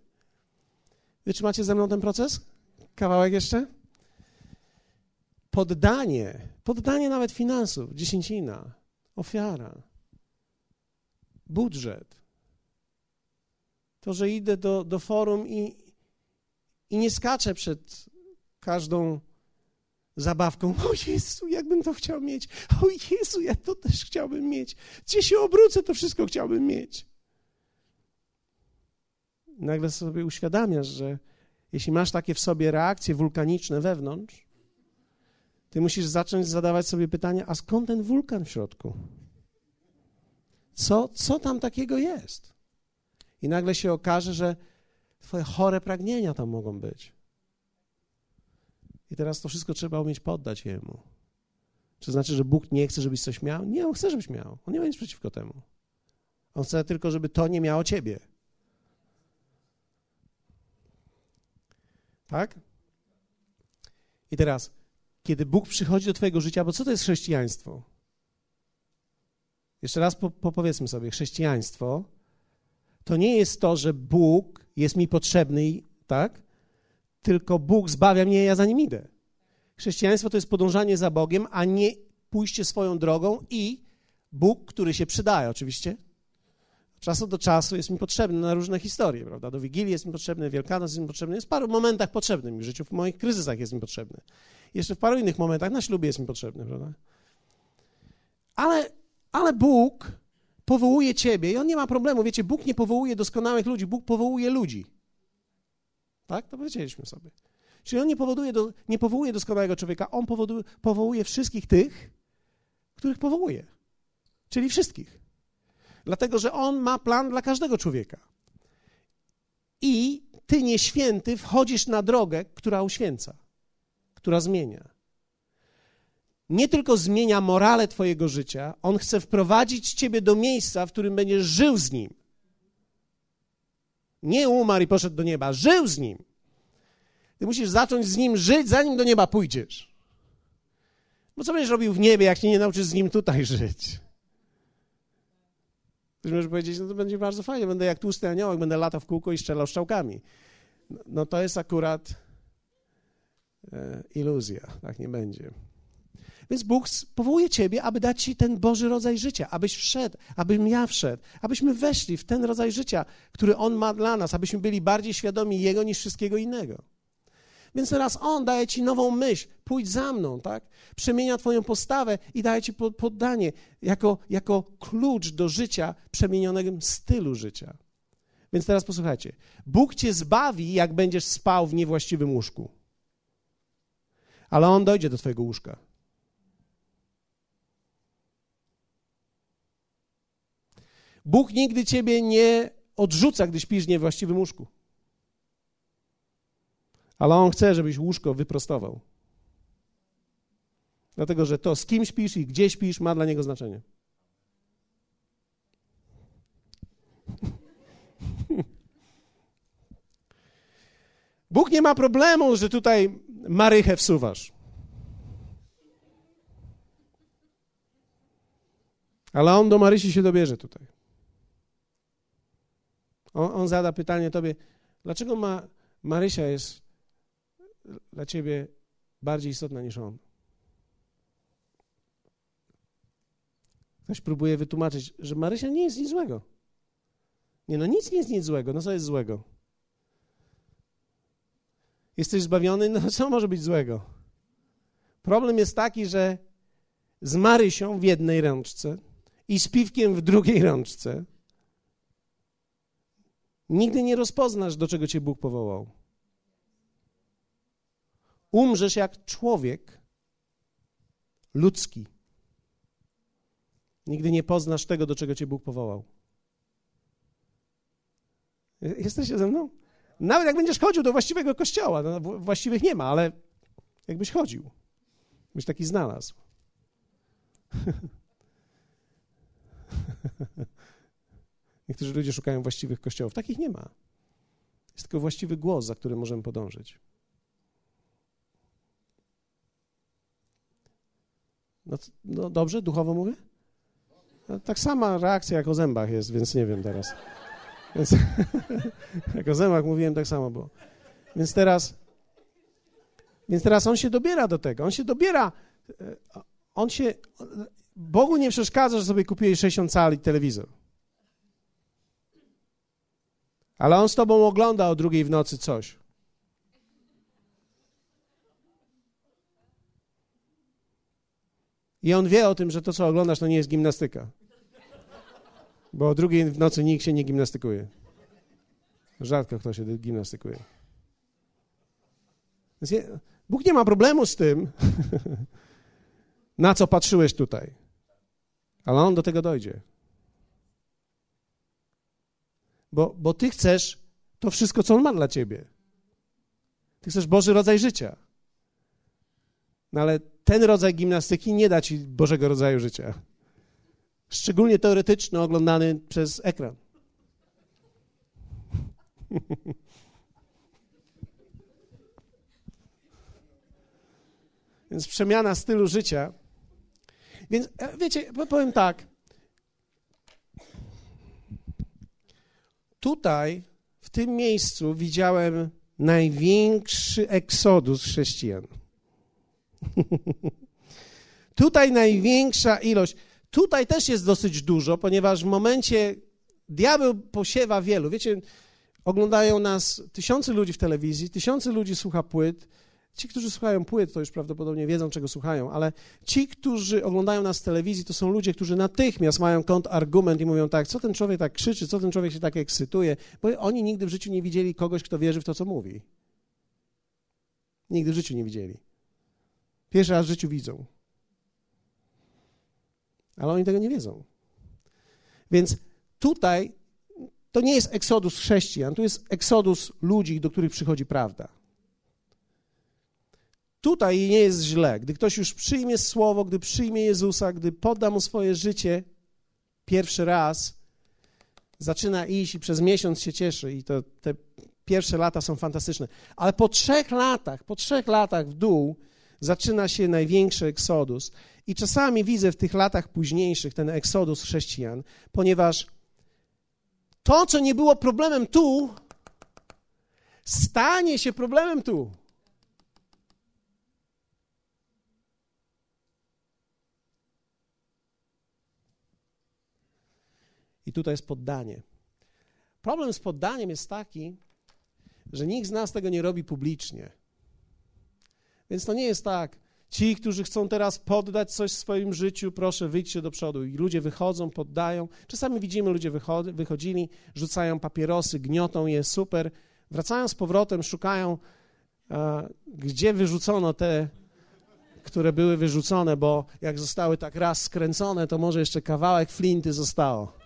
Wytrzymacie ze mną ten proces? Kawałek jeszcze? Poddanie, poddanie nawet finansów, dziesięcina, ofiara, budżet. To, że idę do, do forum i, i nie skaczę przed każdą zabawką. O Jezu, jakbym to chciał mieć. O Jezu, ja to też chciałbym mieć. Gdzie się obrócę, to wszystko chciałbym mieć. Nagle sobie uświadamiasz, że jeśli masz takie w sobie reakcje wulkaniczne wewnątrz, ty musisz zacząć zadawać sobie pytanie, a skąd ten wulkan w środku? Co, co tam takiego jest? I nagle się okaże, że twoje chore pragnienia tam mogą być. I teraz to wszystko trzeba umieć poddać Jemu. Czy znaczy, że Bóg nie chce, żebyś coś miał? Nie, On chce, żebyś miał. On nie ma nic przeciwko temu. On chce tylko, żeby to nie miało ciebie. Tak? I teraz, kiedy Bóg przychodzi do Twojego życia, bo co to jest chrześcijaństwo? Jeszcze raz po, po powiedzmy sobie, chrześcijaństwo to nie jest to, że Bóg jest mi potrzebny, tak? Tylko Bóg zbawia mnie, ja za nim idę. Chrześcijaństwo to jest podążanie za Bogiem, a nie pójście swoją drogą i Bóg, który się przydaje, oczywiście. Czasu do czasu jest mi potrzebny na różne historie, prawda? Do Wigilii jest mi potrzebny, Wielkanoc jest mi potrzebny, jest w paru momentach potrzebny mi w życiu, w moich kryzysach jest mi potrzebny. Jeszcze w paru innych momentach, na ślubie jest mi potrzebny, prawda? Ale, ale Bóg powołuje ciebie i on nie ma problemu. Wiecie, Bóg nie powołuje doskonałych ludzi, Bóg powołuje ludzi. Tak? To powiedzieliśmy sobie. Czyli on nie, powoduje do, nie powołuje doskonałego człowieka, on powoduje, powołuje wszystkich tych, których powołuje. Czyli wszystkich. Dlatego, że on ma plan dla każdego człowieka. I ty, nieświęty, wchodzisz na drogę, która uświęca, która zmienia. Nie tylko zmienia morale twojego życia, on chce wprowadzić ciebie do miejsca, w którym będziesz żył z nim. Nie umarł i poszedł do nieba, żył z nim. Ty musisz zacząć z nim żyć, zanim do nieba pójdziesz. Bo co będziesz robił w niebie, jak się nie nauczysz z nim tutaj żyć? Ktoś może powiedzieć, no to będzie bardzo fajnie, będę jak tłusty aniołek, będę latał w kółko i strzelał strzałkami. No, no to jest akurat e, iluzja, tak nie będzie. Więc Bóg powołuje ciebie, aby dać ci ten Boży rodzaj życia, abyś wszedł, abym ja wszedł, abyśmy weszli w ten rodzaj życia, który On ma dla nas, abyśmy byli bardziej świadomi Jego niż wszystkiego innego. Więc teraz On daje ci nową myśl, pójdź za mną, tak? Przemienia twoją postawę i daje ci poddanie jako, jako klucz do życia, przemienionego stylu życia. Więc teraz posłuchajcie. Bóg cię zbawi, jak będziesz spał w niewłaściwym łóżku. Ale On dojdzie do twojego łóżka. Bóg nigdy ciebie nie odrzuca, gdy śpisz w niewłaściwym łóżku. Ale On chce, żebyś łóżko wyprostował. Dlatego, że to, z kim śpisz i gdzie śpisz, ma dla Niego znaczenie. Bóg nie ma problemu, że tutaj marychę wsuwasz. Ale on do Marysi się dobierze tutaj. On, on zada pytanie tobie, dlaczego ma, Marysia jest dla ciebie bardziej istotna niż on? Ktoś próbuje wytłumaczyć, że Marysia nie jest nic złego. Nie, no nic nie jest nic złego. No co jest złego? Jesteś zbawiony? No co może być złego? Problem jest taki, że z Marysią w jednej rączce i z piwkiem w drugiej rączce Nigdy nie rozpoznasz, do czego cię Bóg powołał. Umrzesz jak człowiek ludzki. Nigdy nie poznasz tego, do czego cię Bóg powołał. Jesteście ze mną? Nawet jak będziesz chodził do właściwego kościoła, no, właściwych nie ma, ale jakbyś chodził, byś taki znalazł. Niektórzy ludzie szukają właściwych kościołów. Takich nie ma. Jest tylko właściwy głos, za którym możemy podążyć. No, no dobrze, duchowo mówię? No, tak sama reakcja jak o zębach jest, więc nie wiem teraz. Więc, jak o zębach mówiłem, tak samo było. Więc teraz, więc teraz on się dobiera do tego. On się dobiera. E, on się. Bogu nie przeszkadza, że sobie kupiłeś 60 cali telewizor. Ale on z tobą ogląda o drugiej w nocy coś. I on wie o tym, że to, co oglądasz, to nie jest gimnastyka. Bo o drugiej w nocy nikt się nie gimnastykuje. Rzadko kto się gimnastykuje. Bóg nie ma problemu z tym, na co patrzyłeś tutaj. Ale on do tego dojdzie. Bo, bo ty chcesz to wszystko, co on ma dla ciebie. Ty chcesz Boży rodzaj życia. No ale ten rodzaj gimnastyki nie da ci Bożego rodzaju życia. Szczególnie teoretyczny, oglądany przez ekran. Więc przemiana stylu życia. Więc e, wiecie, powiem tak. Tutaj, w tym miejscu, widziałem największy eksodus chrześcijan. Tutaj największa ilość. Tutaj też jest dosyć dużo, ponieważ w momencie diabeł posiewa wielu. Wiecie, oglądają nas tysiące ludzi w telewizji, tysiące ludzi słucha płyt. Ci, którzy słuchają płyt, to już prawdopodobnie wiedzą, czego słuchają, ale ci, którzy oglądają nas w telewizji, to są ludzie, którzy natychmiast mają kontrargument i mówią tak, co ten człowiek tak krzyczy, co ten człowiek się tak ekscytuje, bo oni nigdy w życiu nie widzieli kogoś, kto wierzy w to, co mówi. Nigdy w życiu nie widzieli. Pierwszy raz w życiu widzą. Ale oni tego nie wiedzą. Więc tutaj to nie jest eksodus chrześcijan, to jest eksodus ludzi, do których przychodzi prawda. Tutaj nie jest źle. Gdy ktoś już przyjmie słowo, gdy przyjmie Jezusa, gdy podda mu swoje życie pierwszy raz, zaczyna iść i przez miesiąc się cieszy i to te pierwsze lata są fantastyczne. Ale po trzech latach, po trzech latach w dół zaczyna się największy eksodus. I czasami widzę w tych latach późniejszych ten eksodus chrześcijan, ponieważ to, co nie było problemem tu, stanie się problemem tu. I tutaj jest poddanie. Problem z poddaniem jest taki, że nikt z nas tego nie robi publicznie. Więc to nie jest tak, ci, którzy chcą teraz poddać coś w swoim życiu, proszę, wyjdźcie do przodu. I ludzie wychodzą, poddają. Czasami widzimy, ludzie wychodzili, rzucają papierosy, gniotą je, super. Wracają z powrotem, szukają, gdzie wyrzucono te, które były wyrzucone, bo jak zostały tak raz skręcone, to może jeszcze kawałek flinty zostało.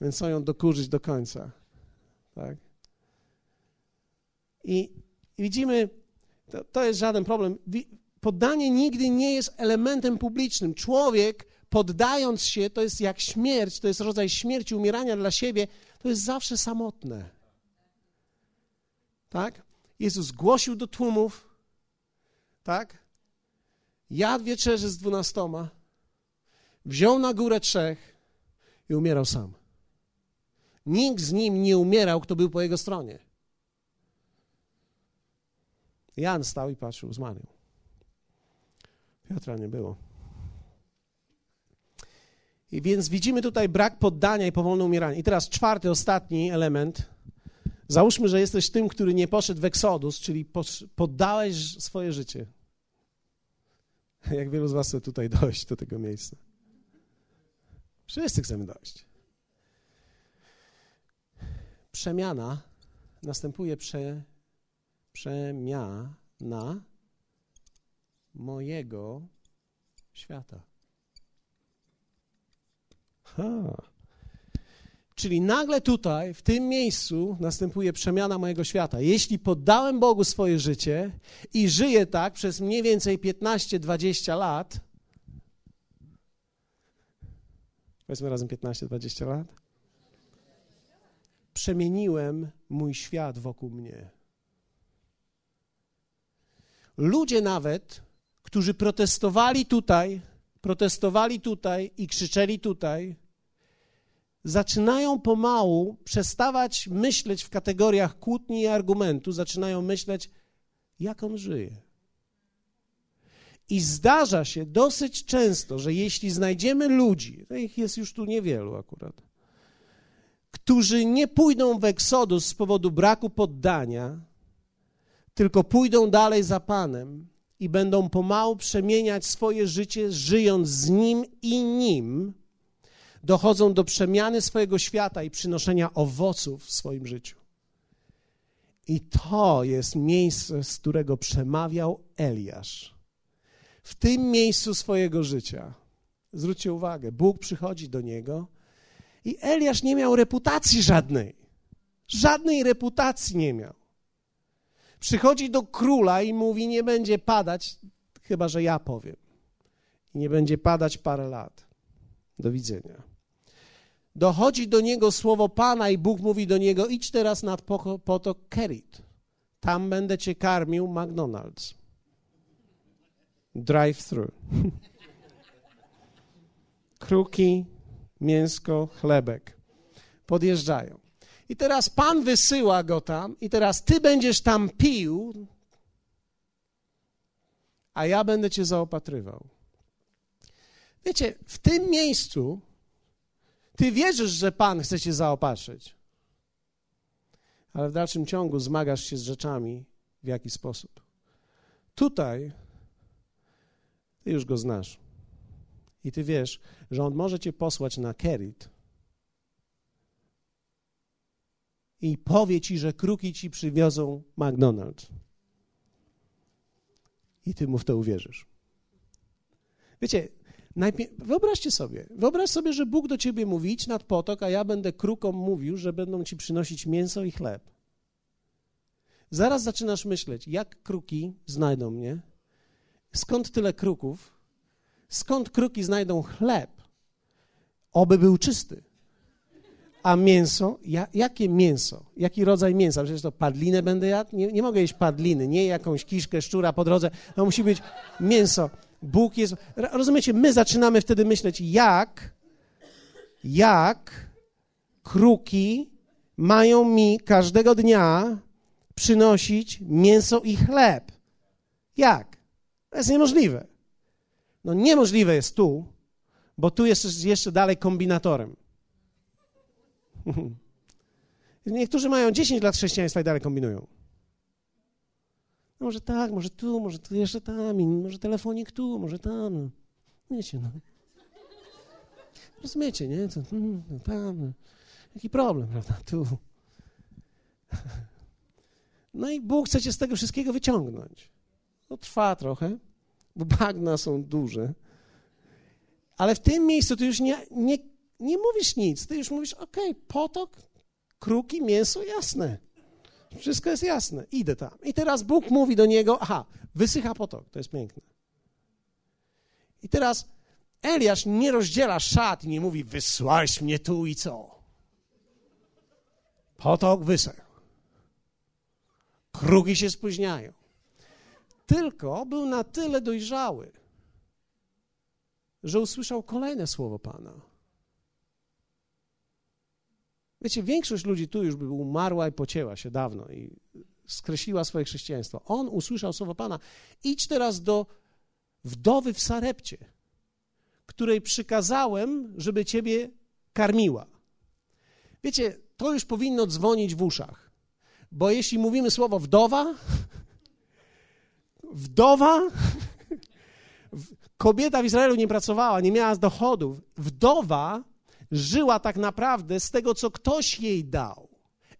Więc chcą ją dokurzyć do końca. Tak? I, i widzimy, to, to jest żaden problem. Poddanie nigdy nie jest elementem publicznym. Człowiek, poddając się, to jest jak śmierć, to jest rodzaj śmierci, umierania dla siebie, to jest zawsze samotne. Tak? Jezus głosił do tłumów, tak? Jadł wieczerzy z dwunastoma, wziął na górę trzech i umierał sam. Nikt z nim nie umierał, kto był po jego stronie. Jan stał i patrzył, zmarł. Piotra nie było. I więc widzimy tutaj brak poddania i powolne umieranie. I teraz czwarty, ostatni element. Załóżmy, że jesteś tym, który nie poszedł w eksodus, czyli poddałeś swoje życie. Jak wielu z was chce tutaj dojść do tego miejsca? Wszyscy chcemy dojść. Przemiana następuje prze, przemiana mojego świata. Ha. Czyli nagle tutaj, w tym miejscu, następuje przemiana mojego świata. Jeśli poddałem Bogu swoje życie i żyję tak przez mniej więcej 15-20 lat, powiedzmy razem 15-20 lat, przemieniłem mój świat wokół mnie. Ludzie nawet, którzy protestowali tutaj, protestowali tutaj i krzyczeli tutaj, zaczynają pomału przestawać myśleć w kategoriach kłótni i argumentu, zaczynają myśleć, jak on żyje. I zdarza się dosyć często, że jeśli znajdziemy ludzi, to ich jest już tu niewielu akurat, którzy nie pójdą w eksodus z powodu braku poddania, tylko pójdą dalej za Panem i będą pomału przemieniać swoje życie, żyjąc z Nim i Nim, dochodzą do przemiany swojego świata i przynoszenia owoców w swoim życiu. I to jest miejsce, z którego przemawiał Eliasz. W tym miejscu swojego życia. Zwróćcie uwagę, Bóg przychodzi do niego i Eliasz nie miał reputacji żadnej. Żadnej reputacji nie miał. Przychodzi do króla i mówi: Nie będzie padać, chyba że ja powiem. I nie będzie padać parę lat. Do widzenia. Dochodzi do niego słowo Pana i Bóg mówi do niego: Idź teraz nad potok Kerit. Tam będę cię karmił McDonald's. Drive-thru. Kruki, mięsko, chlebek. Podjeżdżają. I teraz Pan wysyła go tam, i teraz ty będziesz tam pił, a ja będę cię zaopatrywał. Wiecie, w tym miejscu ty wierzysz, że Pan chce cię zaopatrzyć, ale w dalszym ciągu zmagasz się z rzeczami w jaki sposób. Tutaj ty już go znasz i ty wiesz, że on może cię posłać na Kerit i powie ci, że kruki ci przywiozą McDonald's. I ty mu w to uwierzysz. Wiecie, wyobraźcie sobie, wyobraź sobie, że Bóg do ciebie mówi, idź nad potok, a ja będę krukom mówił, że będą ci przynosić mięso i chleb. Zaraz zaczynasz myśleć, jak kruki znajdą mnie, skąd tyle kruków, skąd kruki znajdą chleb, oby był czysty. A mięso? Ja, jakie mięso? Jaki rodzaj mięsa? Przecież to padlinę będę jadł? Nie, nie mogę jeść padliny, nie jakąś kiszkę, szczura po drodze. To musi być mięso. Bóg jest... Rozumiecie, my zaczynamy wtedy myśleć, jak, jak kruki mają mi każdego dnia przynosić mięso i chleb. Jak? To jest niemożliwe. No niemożliwe jest tu, bo tu jest jeszcze dalej kombinatorem. Niektórzy mają 10 lat chrześcijaństwa i dalej kombinują. No może tak, może tu, może tu jeszcze tam, może telefonik tu, może tam. Wiecie, no. Rozumiecie, nie? Co, hmm, no, tam. No. Jaki problem, prawda? Tu. No i Bóg chce cię z tego wszystkiego wyciągnąć. To trwa trochę, bo bagna są duże. Ale w tym miejscu ty już nie, nie nie mówisz nic, ty już mówisz, ok, potok, kruki, mięso, jasne. Wszystko jest jasne, idę tam. I teraz Bóg mówi do niego, aha, wysycha potok, to jest piękne. I teraz Eliasz nie rozdziela szat i nie mówi, wysłałeś mnie tu i co? Potok wysechł. Kruki się spóźniają. Tylko był na tyle dojrzały, że usłyszał kolejne słowo Pana. Wiecie, większość ludzi tu już by umarła i pocięła się dawno i skreśliła swoje chrześcijaństwo. On usłyszał słowo Pana: idź teraz do wdowy w Sarepcie, której przykazałem, żeby ciebie karmiła. Wiecie, to już powinno dzwonić w uszach, bo jeśli mówimy słowo wdowa, wdowa, kobieta w Izraelu nie pracowała, nie miała dochodów. Wdowa żyła tak naprawdę z tego, co ktoś jej dał,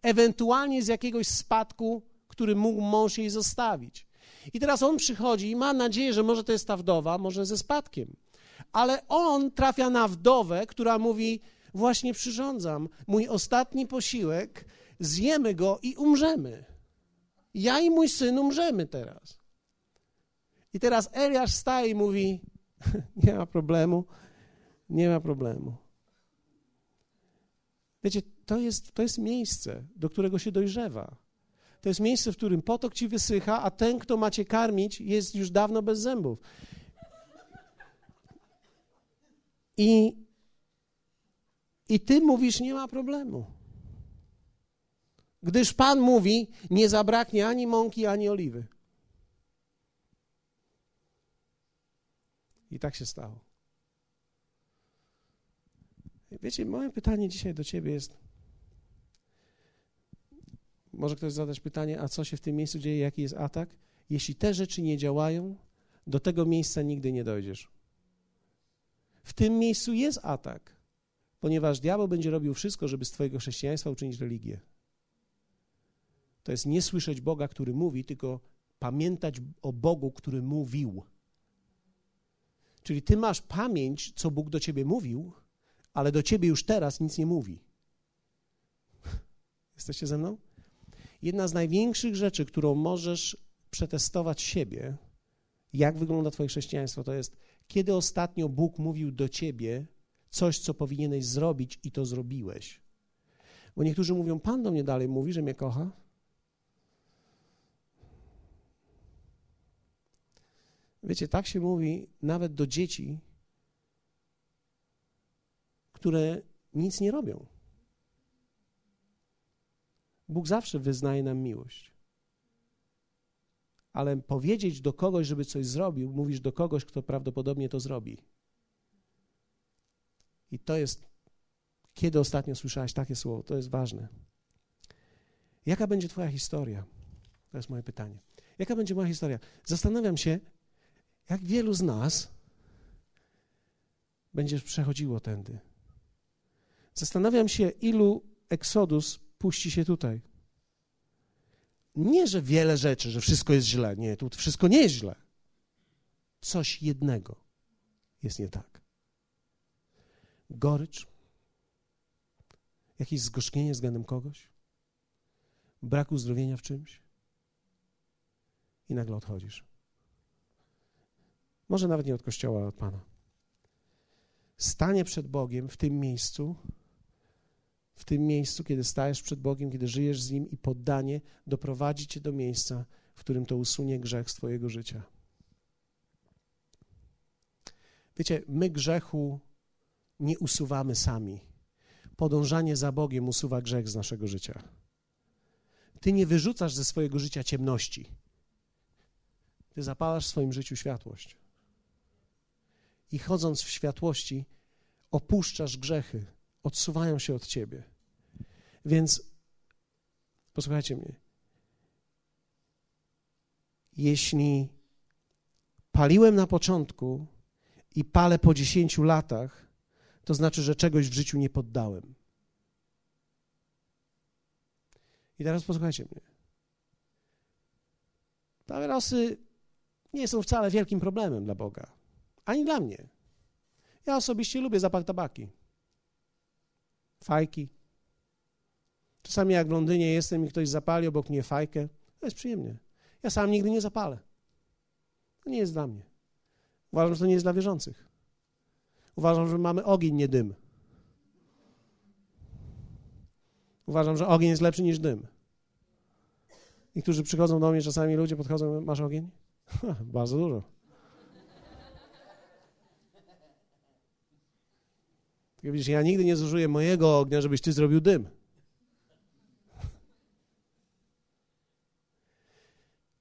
ewentualnie z jakiegoś spadku, który mógł mąż jej zostawić. I teraz on przychodzi i ma nadzieję, że może to jest ta wdowa, może ze spadkiem. Ale on trafia na wdowę, która mówi: Właśnie przyrządzam mój ostatni posiłek, zjemy go i umrzemy. Ja i mój syn umrzemy teraz. I teraz Eliasz staje i mówi: Nie ma problemu, nie ma problemu. Wiecie, to jest, to jest miejsce, do którego się dojrzewa. To jest miejsce, w którym potok ci wysycha, a ten, kto macie karmić, jest już dawno bez zębów. I, i ty mówisz, nie ma problemu. Gdyż Pan mówi, nie zabraknie ani mąki, ani oliwy. I tak się stało. Wiecie, moje pytanie dzisiaj do Ciebie jest, może ktoś zadać pytanie, a co się w tym miejscu dzieje, jaki jest atak? Jeśli te rzeczy nie działają, do tego miejsca nigdy nie dojdziesz. W tym miejscu jest atak, ponieważ diabeł będzie robił wszystko, żeby z Twojego chrześcijaństwa uczynić religię. To jest nie słyszeć Boga, który mówi, tylko pamiętać o Bogu, który mówił. Czyli Ty masz pamięć, co Bóg do Ciebie mówił, ale do Ciebie już teraz nic nie mówi. Jesteście ze mną? Jedna z największych rzeczy, którą możesz przetestować siebie, jak wygląda Twoje chrześcijaństwo, to jest, kiedy ostatnio Bóg mówił do Ciebie coś, co powinieneś zrobić i to zrobiłeś. Bo niektórzy mówią, Pan do mnie dalej mówi, że mnie kocha. Wiecie, tak się mówi nawet do dzieci, które nic nie robią. Bóg zawsze wyznaje nam miłość. Ale powiedzieć do kogoś, żeby coś zrobił, mówisz do kogoś, kto prawdopodobnie to zrobi. I to jest, kiedy ostatnio słyszałaś takie słowo, to jest ważne. Jaka będzie Twoja historia? To jest moje pytanie. Jaka będzie moja historia? Zastanawiam się, jak wielu z nas będzie przechodziło tędy. Zastanawiam się, ilu Eksodus puści się tutaj. Nie, że wiele rzeczy, że wszystko jest źle. Nie, tu wszystko nie jest źle. Coś jednego jest nie tak. Gorycz, jakieś zgorzknienie względem kogoś, brak uzdrowienia w czymś i nagle odchodzisz. Może nawet nie od kościoła, ale od Pana. Stanie przed Bogiem w tym miejscu w tym miejscu, kiedy stajesz przed Bogiem, kiedy żyjesz z Nim i poddanie doprowadzi cię do miejsca, w którym to usunie grzech z Twojego życia. Wiecie, my grzechu nie usuwamy sami. Podążanie za Bogiem usuwa grzech z naszego życia. Ty nie wyrzucasz ze swojego życia ciemności. Ty zapalasz w swoim życiu światłość. I chodząc w światłości, opuszczasz grzechy, odsuwają się od ciebie. Więc posłuchajcie mnie. Jeśli paliłem na początku i palę po 10 latach, to znaczy, że czegoś w życiu nie poddałem. I teraz posłuchajcie mnie. Papierosy nie są wcale wielkim problemem dla Boga, ani dla mnie. Ja osobiście lubię zapach tabaki fajki. Czasami jak w Londynie jestem i ktoś zapali obok mnie fajkę, to jest przyjemnie. Ja sam nigdy nie zapalę. To nie jest dla mnie. Uważam, że to nie jest dla wierzących. Uważam, że mamy ogień, nie dym. Uważam, że ogień jest lepszy niż dym. Niektórzy przychodzą do mnie, czasami ludzie podchodzą, masz ogień? Bardzo dużo. Tylko widzisz, ja nigdy nie zużyję mojego ognia, żebyś ty zrobił dym.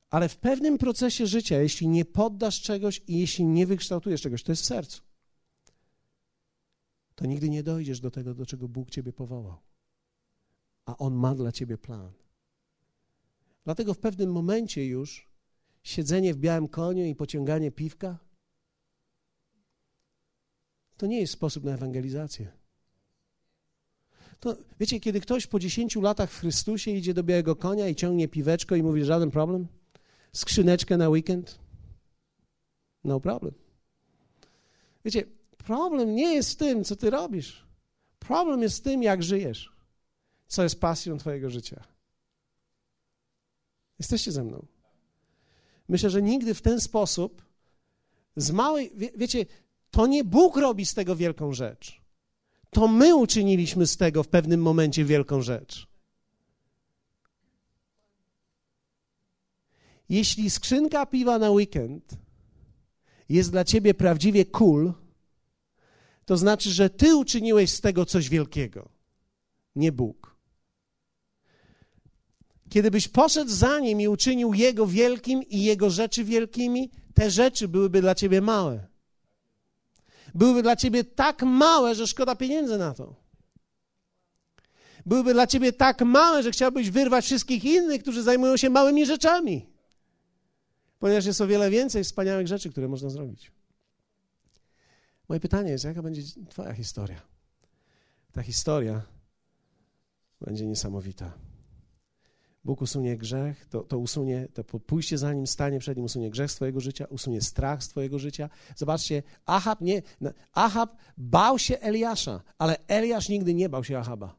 Ale w pewnym procesie życia, jeśli nie poddasz czegoś i jeśli nie wykształtujesz czegoś, to jest w sercu, to nigdy nie dojdziesz do tego, do czego Bóg ciebie powołał. A On ma dla ciebie plan. Dlatego w pewnym momencie już siedzenie w białym koniu i pociąganie piwka to nie jest sposób na ewangelizację. To, wiecie, kiedy ktoś po 10 latach w Chrystusie idzie do białego konia i ciągnie piweczko i mówi, żaden problem, skrzyneczkę na weekend, no problem. Wiecie, problem nie jest w tym, co ty robisz. Problem jest w tym, jak żyjesz, co jest pasją twojego życia. Jesteście ze mną. Myślę, że nigdy w ten sposób z małej, wie, wiecie, to nie Bóg robi z tego wielką rzecz. To my uczyniliśmy z tego w pewnym momencie wielką rzecz. Jeśli skrzynka piwa na weekend jest dla ciebie prawdziwie cool, to znaczy, że ty uczyniłeś z tego coś wielkiego, nie Bóg. Kiedy byś poszedł za nim i uczynił jego wielkim i jego rzeczy wielkimi, te rzeczy byłyby dla ciebie małe. Byłyby dla ciebie tak małe, że szkoda pieniędzy na to. Byłyby dla ciebie tak małe, że chciałbyś wyrwać wszystkich innych, którzy zajmują się małymi rzeczami. Ponieważ jest o wiele więcej wspaniałych rzeczy, które można zrobić. Moje pytanie jest, jaka będzie Twoja historia? Ta historia będzie niesamowita. Bóg usunie grzech, to, to usunie, to pójście za Nim, stanie przed Nim, usunie grzech z Twojego życia, usunie strach z Twojego życia. Zobaczcie, Ahab nie, Ahab bał się Eliasza, ale Eliasz nigdy nie bał się Ahaba.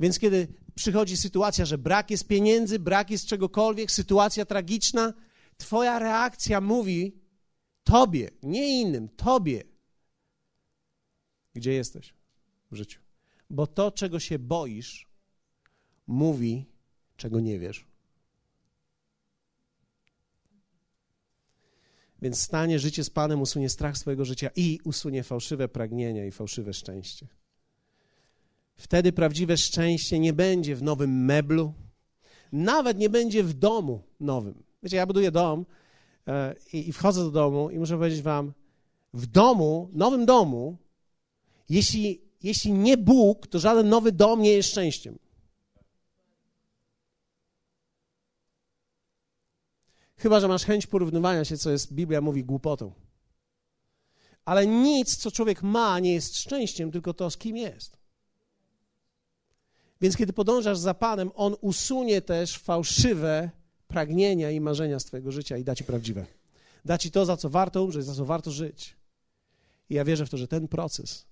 Więc kiedy przychodzi sytuacja, że brak jest pieniędzy, brak jest czegokolwiek, sytuacja tragiczna, Twoja reakcja mówi Tobie, nie innym, Tobie, gdzie jesteś w życiu. Bo to, czego się boisz, mówi, czego nie wiesz. Więc stanie życie z Panem usunie strach swojego życia i usunie fałszywe pragnienia i fałszywe szczęście. Wtedy prawdziwe szczęście nie będzie w nowym meblu, nawet nie będzie w domu nowym. Wiecie, ja buduję dom e, i, i wchodzę do domu i muszę powiedzieć wam, w domu, nowym domu, jeśli, jeśli nie Bóg, to żaden nowy dom nie jest szczęściem. Chyba, że masz chęć porównywania się, co jest, Biblia mówi, głupotą. Ale nic, co człowiek ma, nie jest szczęściem, tylko to, z kim jest. Więc kiedy podążasz za Panem, On usunie też fałszywe pragnienia i marzenia z Twojego życia i da Ci prawdziwe. Da Ci to, za co warto umrzeć, za co warto żyć. I ja wierzę w to, że ten proces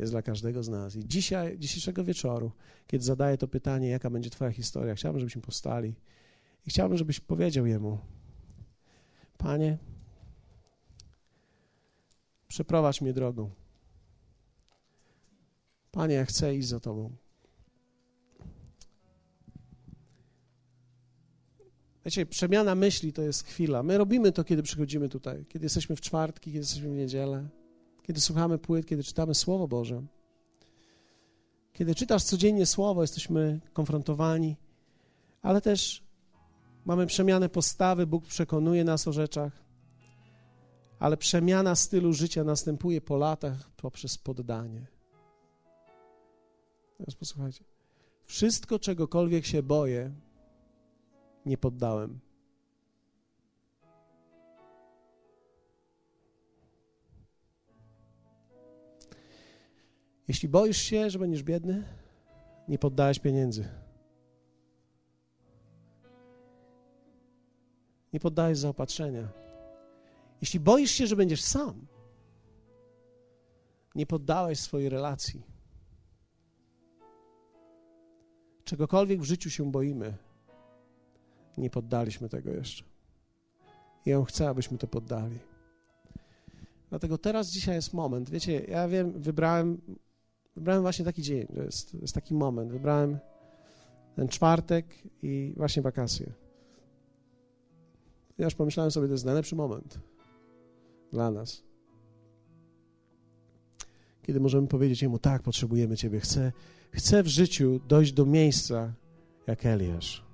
jest dla każdego z nas. I dzisiaj, dzisiejszego wieczoru, kiedy zadaję to pytanie, jaka będzie Twoja historia, chciałbym, żebyśmy powstali i chciałbym, żebyś powiedział Jemu, Panie, przeprowadź mnie drogą. Panie, ja chcę iść za Tobą. Wiecie, przemiana myśli to jest chwila. My robimy to, kiedy przychodzimy tutaj, kiedy jesteśmy w czwartki, kiedy jesteśmy w niedzielę, kiedy słuchamy płyt, kiedy czytamy Słowo Boże. Kiedy czytasz codziennie Słowo, jesteśmy konfrontowani, ale też mamy przemianę postawy, Bóg przekonuje nas o rzeczach, ale przemiana stylu życia następuje po latach poprzez poddanie. Teraz posłuchajcie. Wszystko, czegokolwiek się boję, nie poddałem. Jeśli boisz się, że będziesz biedny, nie poddałeś pieniędzy. Nie poddałeś zaopatrzenia. Jeśli boisz się, że będziesz sam, nie poddałeś swojej relacji. Czegokolwiek w życiu się boimy, nie poddaliśmy tego jeszcze. I on chce, abyśmy to poddali. Dlatego teraz, dzisiaj jest moment. Wiecie, ja wiem, wybrałem, wybrałem właśnie taki dzień, to jest, to jest taki moment. Wybrałem ten czwartek i właśnie wakacje. Ja już pomyślałem sobie, to jest najlepszy moment dla nas. Kiedy możemy powiedzieć Jemu, tak, potrzebujemy Ciebie. Chcę, chcę w życiu dojść do miejsca jak Eliasz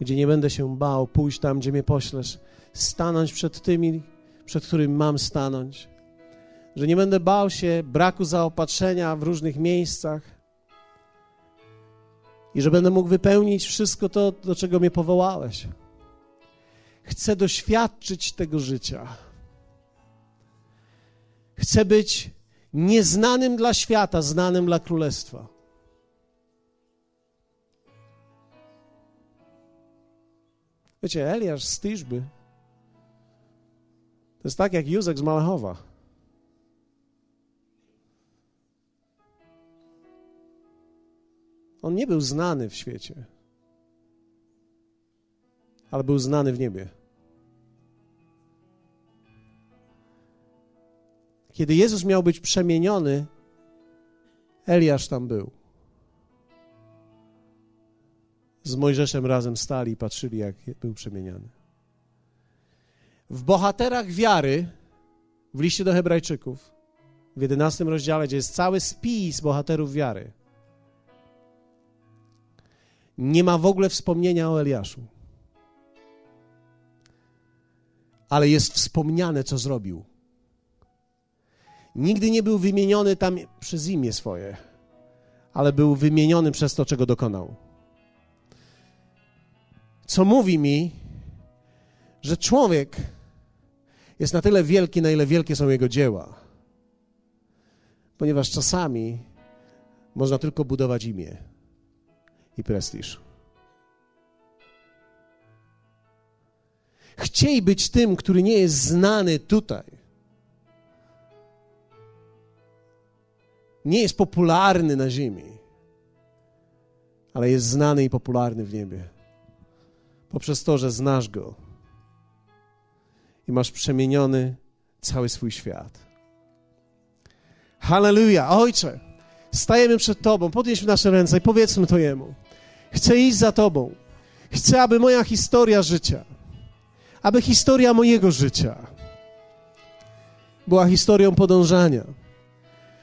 gdzie nie będę się bał pójść tam, gdzie mnie poślesz, stanąć przed tymi, przed którymi mam stanąć, że nie będę bał się braku zaopatrzenia w różnych miejscach i że będę mógł wypełnić wszystko to, do czego mnie powołałeś. Chcę doświadczyć tego życia. Chcę być nieznanym dla świata, znanym dla królestwa. Wiecie, Eliasz z Tyżby to jest tak jak Józek z Malechowa. On nie był znany w świecie, ale był znany w niebie. Kiedy Jezus miał być przemieniony, Eliasz tam był. Z Mojżeszem razem stali i patrzyli, jak był przemieniany. W bohaterach wiary, w liście do Hebrajczyków, w 11 rozdziale, gdzie jest cały spis bohaterów wiary, nie ma w ogóle wspomnienia o Eliaszu. Ale jest wspomniane, co zrobił. Nigdy nie był wymieniony tam przez imię swoje, ale był wymieniony przez to, czego dokonał. Co mówi mi, że człowiek jest na tyle wielki, na ile wielkie są jego dzieła. Ponieważ czasami można tylko budować imię i prestiż. Chciej być tym, który nie jest znany tutaj. Nie jest popularny na ziemi, ale jest znany i popularny w niebie. Poprzez to, że znasz go i masz przemieniony cały swój świat. Halleluja. Ojcze, stajemy przed Tobą, podnieśmy nasze ręce i powiedzmy to Jemu. Chcę iść za Tobą. Chcę, aby moja historia życia, aby historia mojego życia była historią podążania.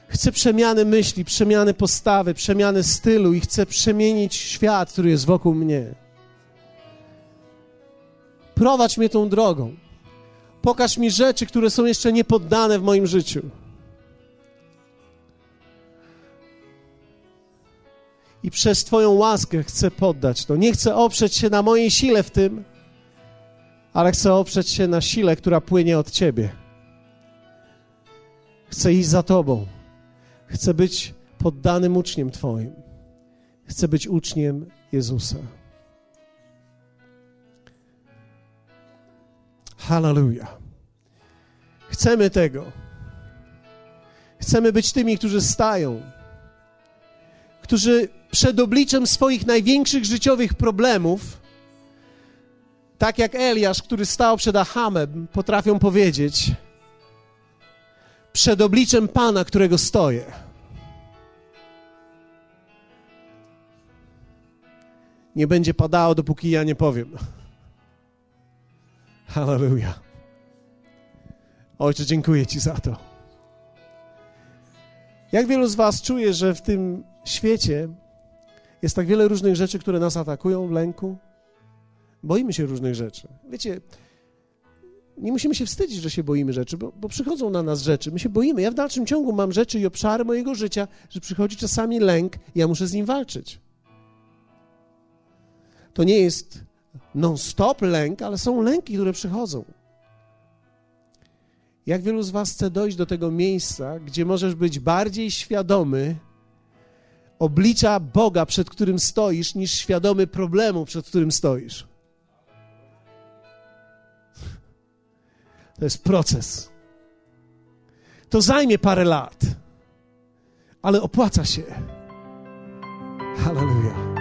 Chcę przemiany myśli, przemiany postawy, przemiany stylu i chcę przemienić świat, który jest wokół mnie. Prowadź mnie tą drogą. Pokaż mi rzeczy, które są jeszcze niepoddane w moim życiu. I przez Twoją łaskę chcę poddać to. Nie chcę oprzeć się na mojej sile w tym, ale chcę oprzeć się na sile, która płynie od Ciebie. Chcę iść za Tobą. Chcę być poddanym uczniem Twoim. Chcę być uczniem Jezusa. Hallelujah. Chcemy tego. Chcemy być tymi, którzy stają, którzy przed obliczem swoich największych życiowych problemów, tak jak Eliasz, który stał przed Ahamem, potrafią powiedzieć: Przed obliczem Pana, którego stoję. Nie będzie padało, dopóki ja nie powiem. Hallelujah. Ojcze, dziękuję Ci za to. Jak wielu z Was czuje, że w tym świecie jest tak wiele różnych rzeczy, które nas atakują lęku? Boimy się różnych rzeczy. Wiecie, nie musimy się wstydzić, że się boimy rzeczy, bo, bo, przychodzą na nas rzeczy. My się boimy. Ja w dalszym ciągu mam rzeczy i obszary mojego życia, że przychodzi czasami lęk i ja muszę z nim walczyć. To nie jest non-stop lęk, ale są lęki, które przychodzą. Jak wielu z Was chce dojść do tego miejsca, gdzie możesz być bardziej świadomy oblicza Boga, przed którym stoisz, niż świadomy problemu, przed którym stoisz? To jest proces. To zajmie parę lat, ale opłaca się. Hallelujah.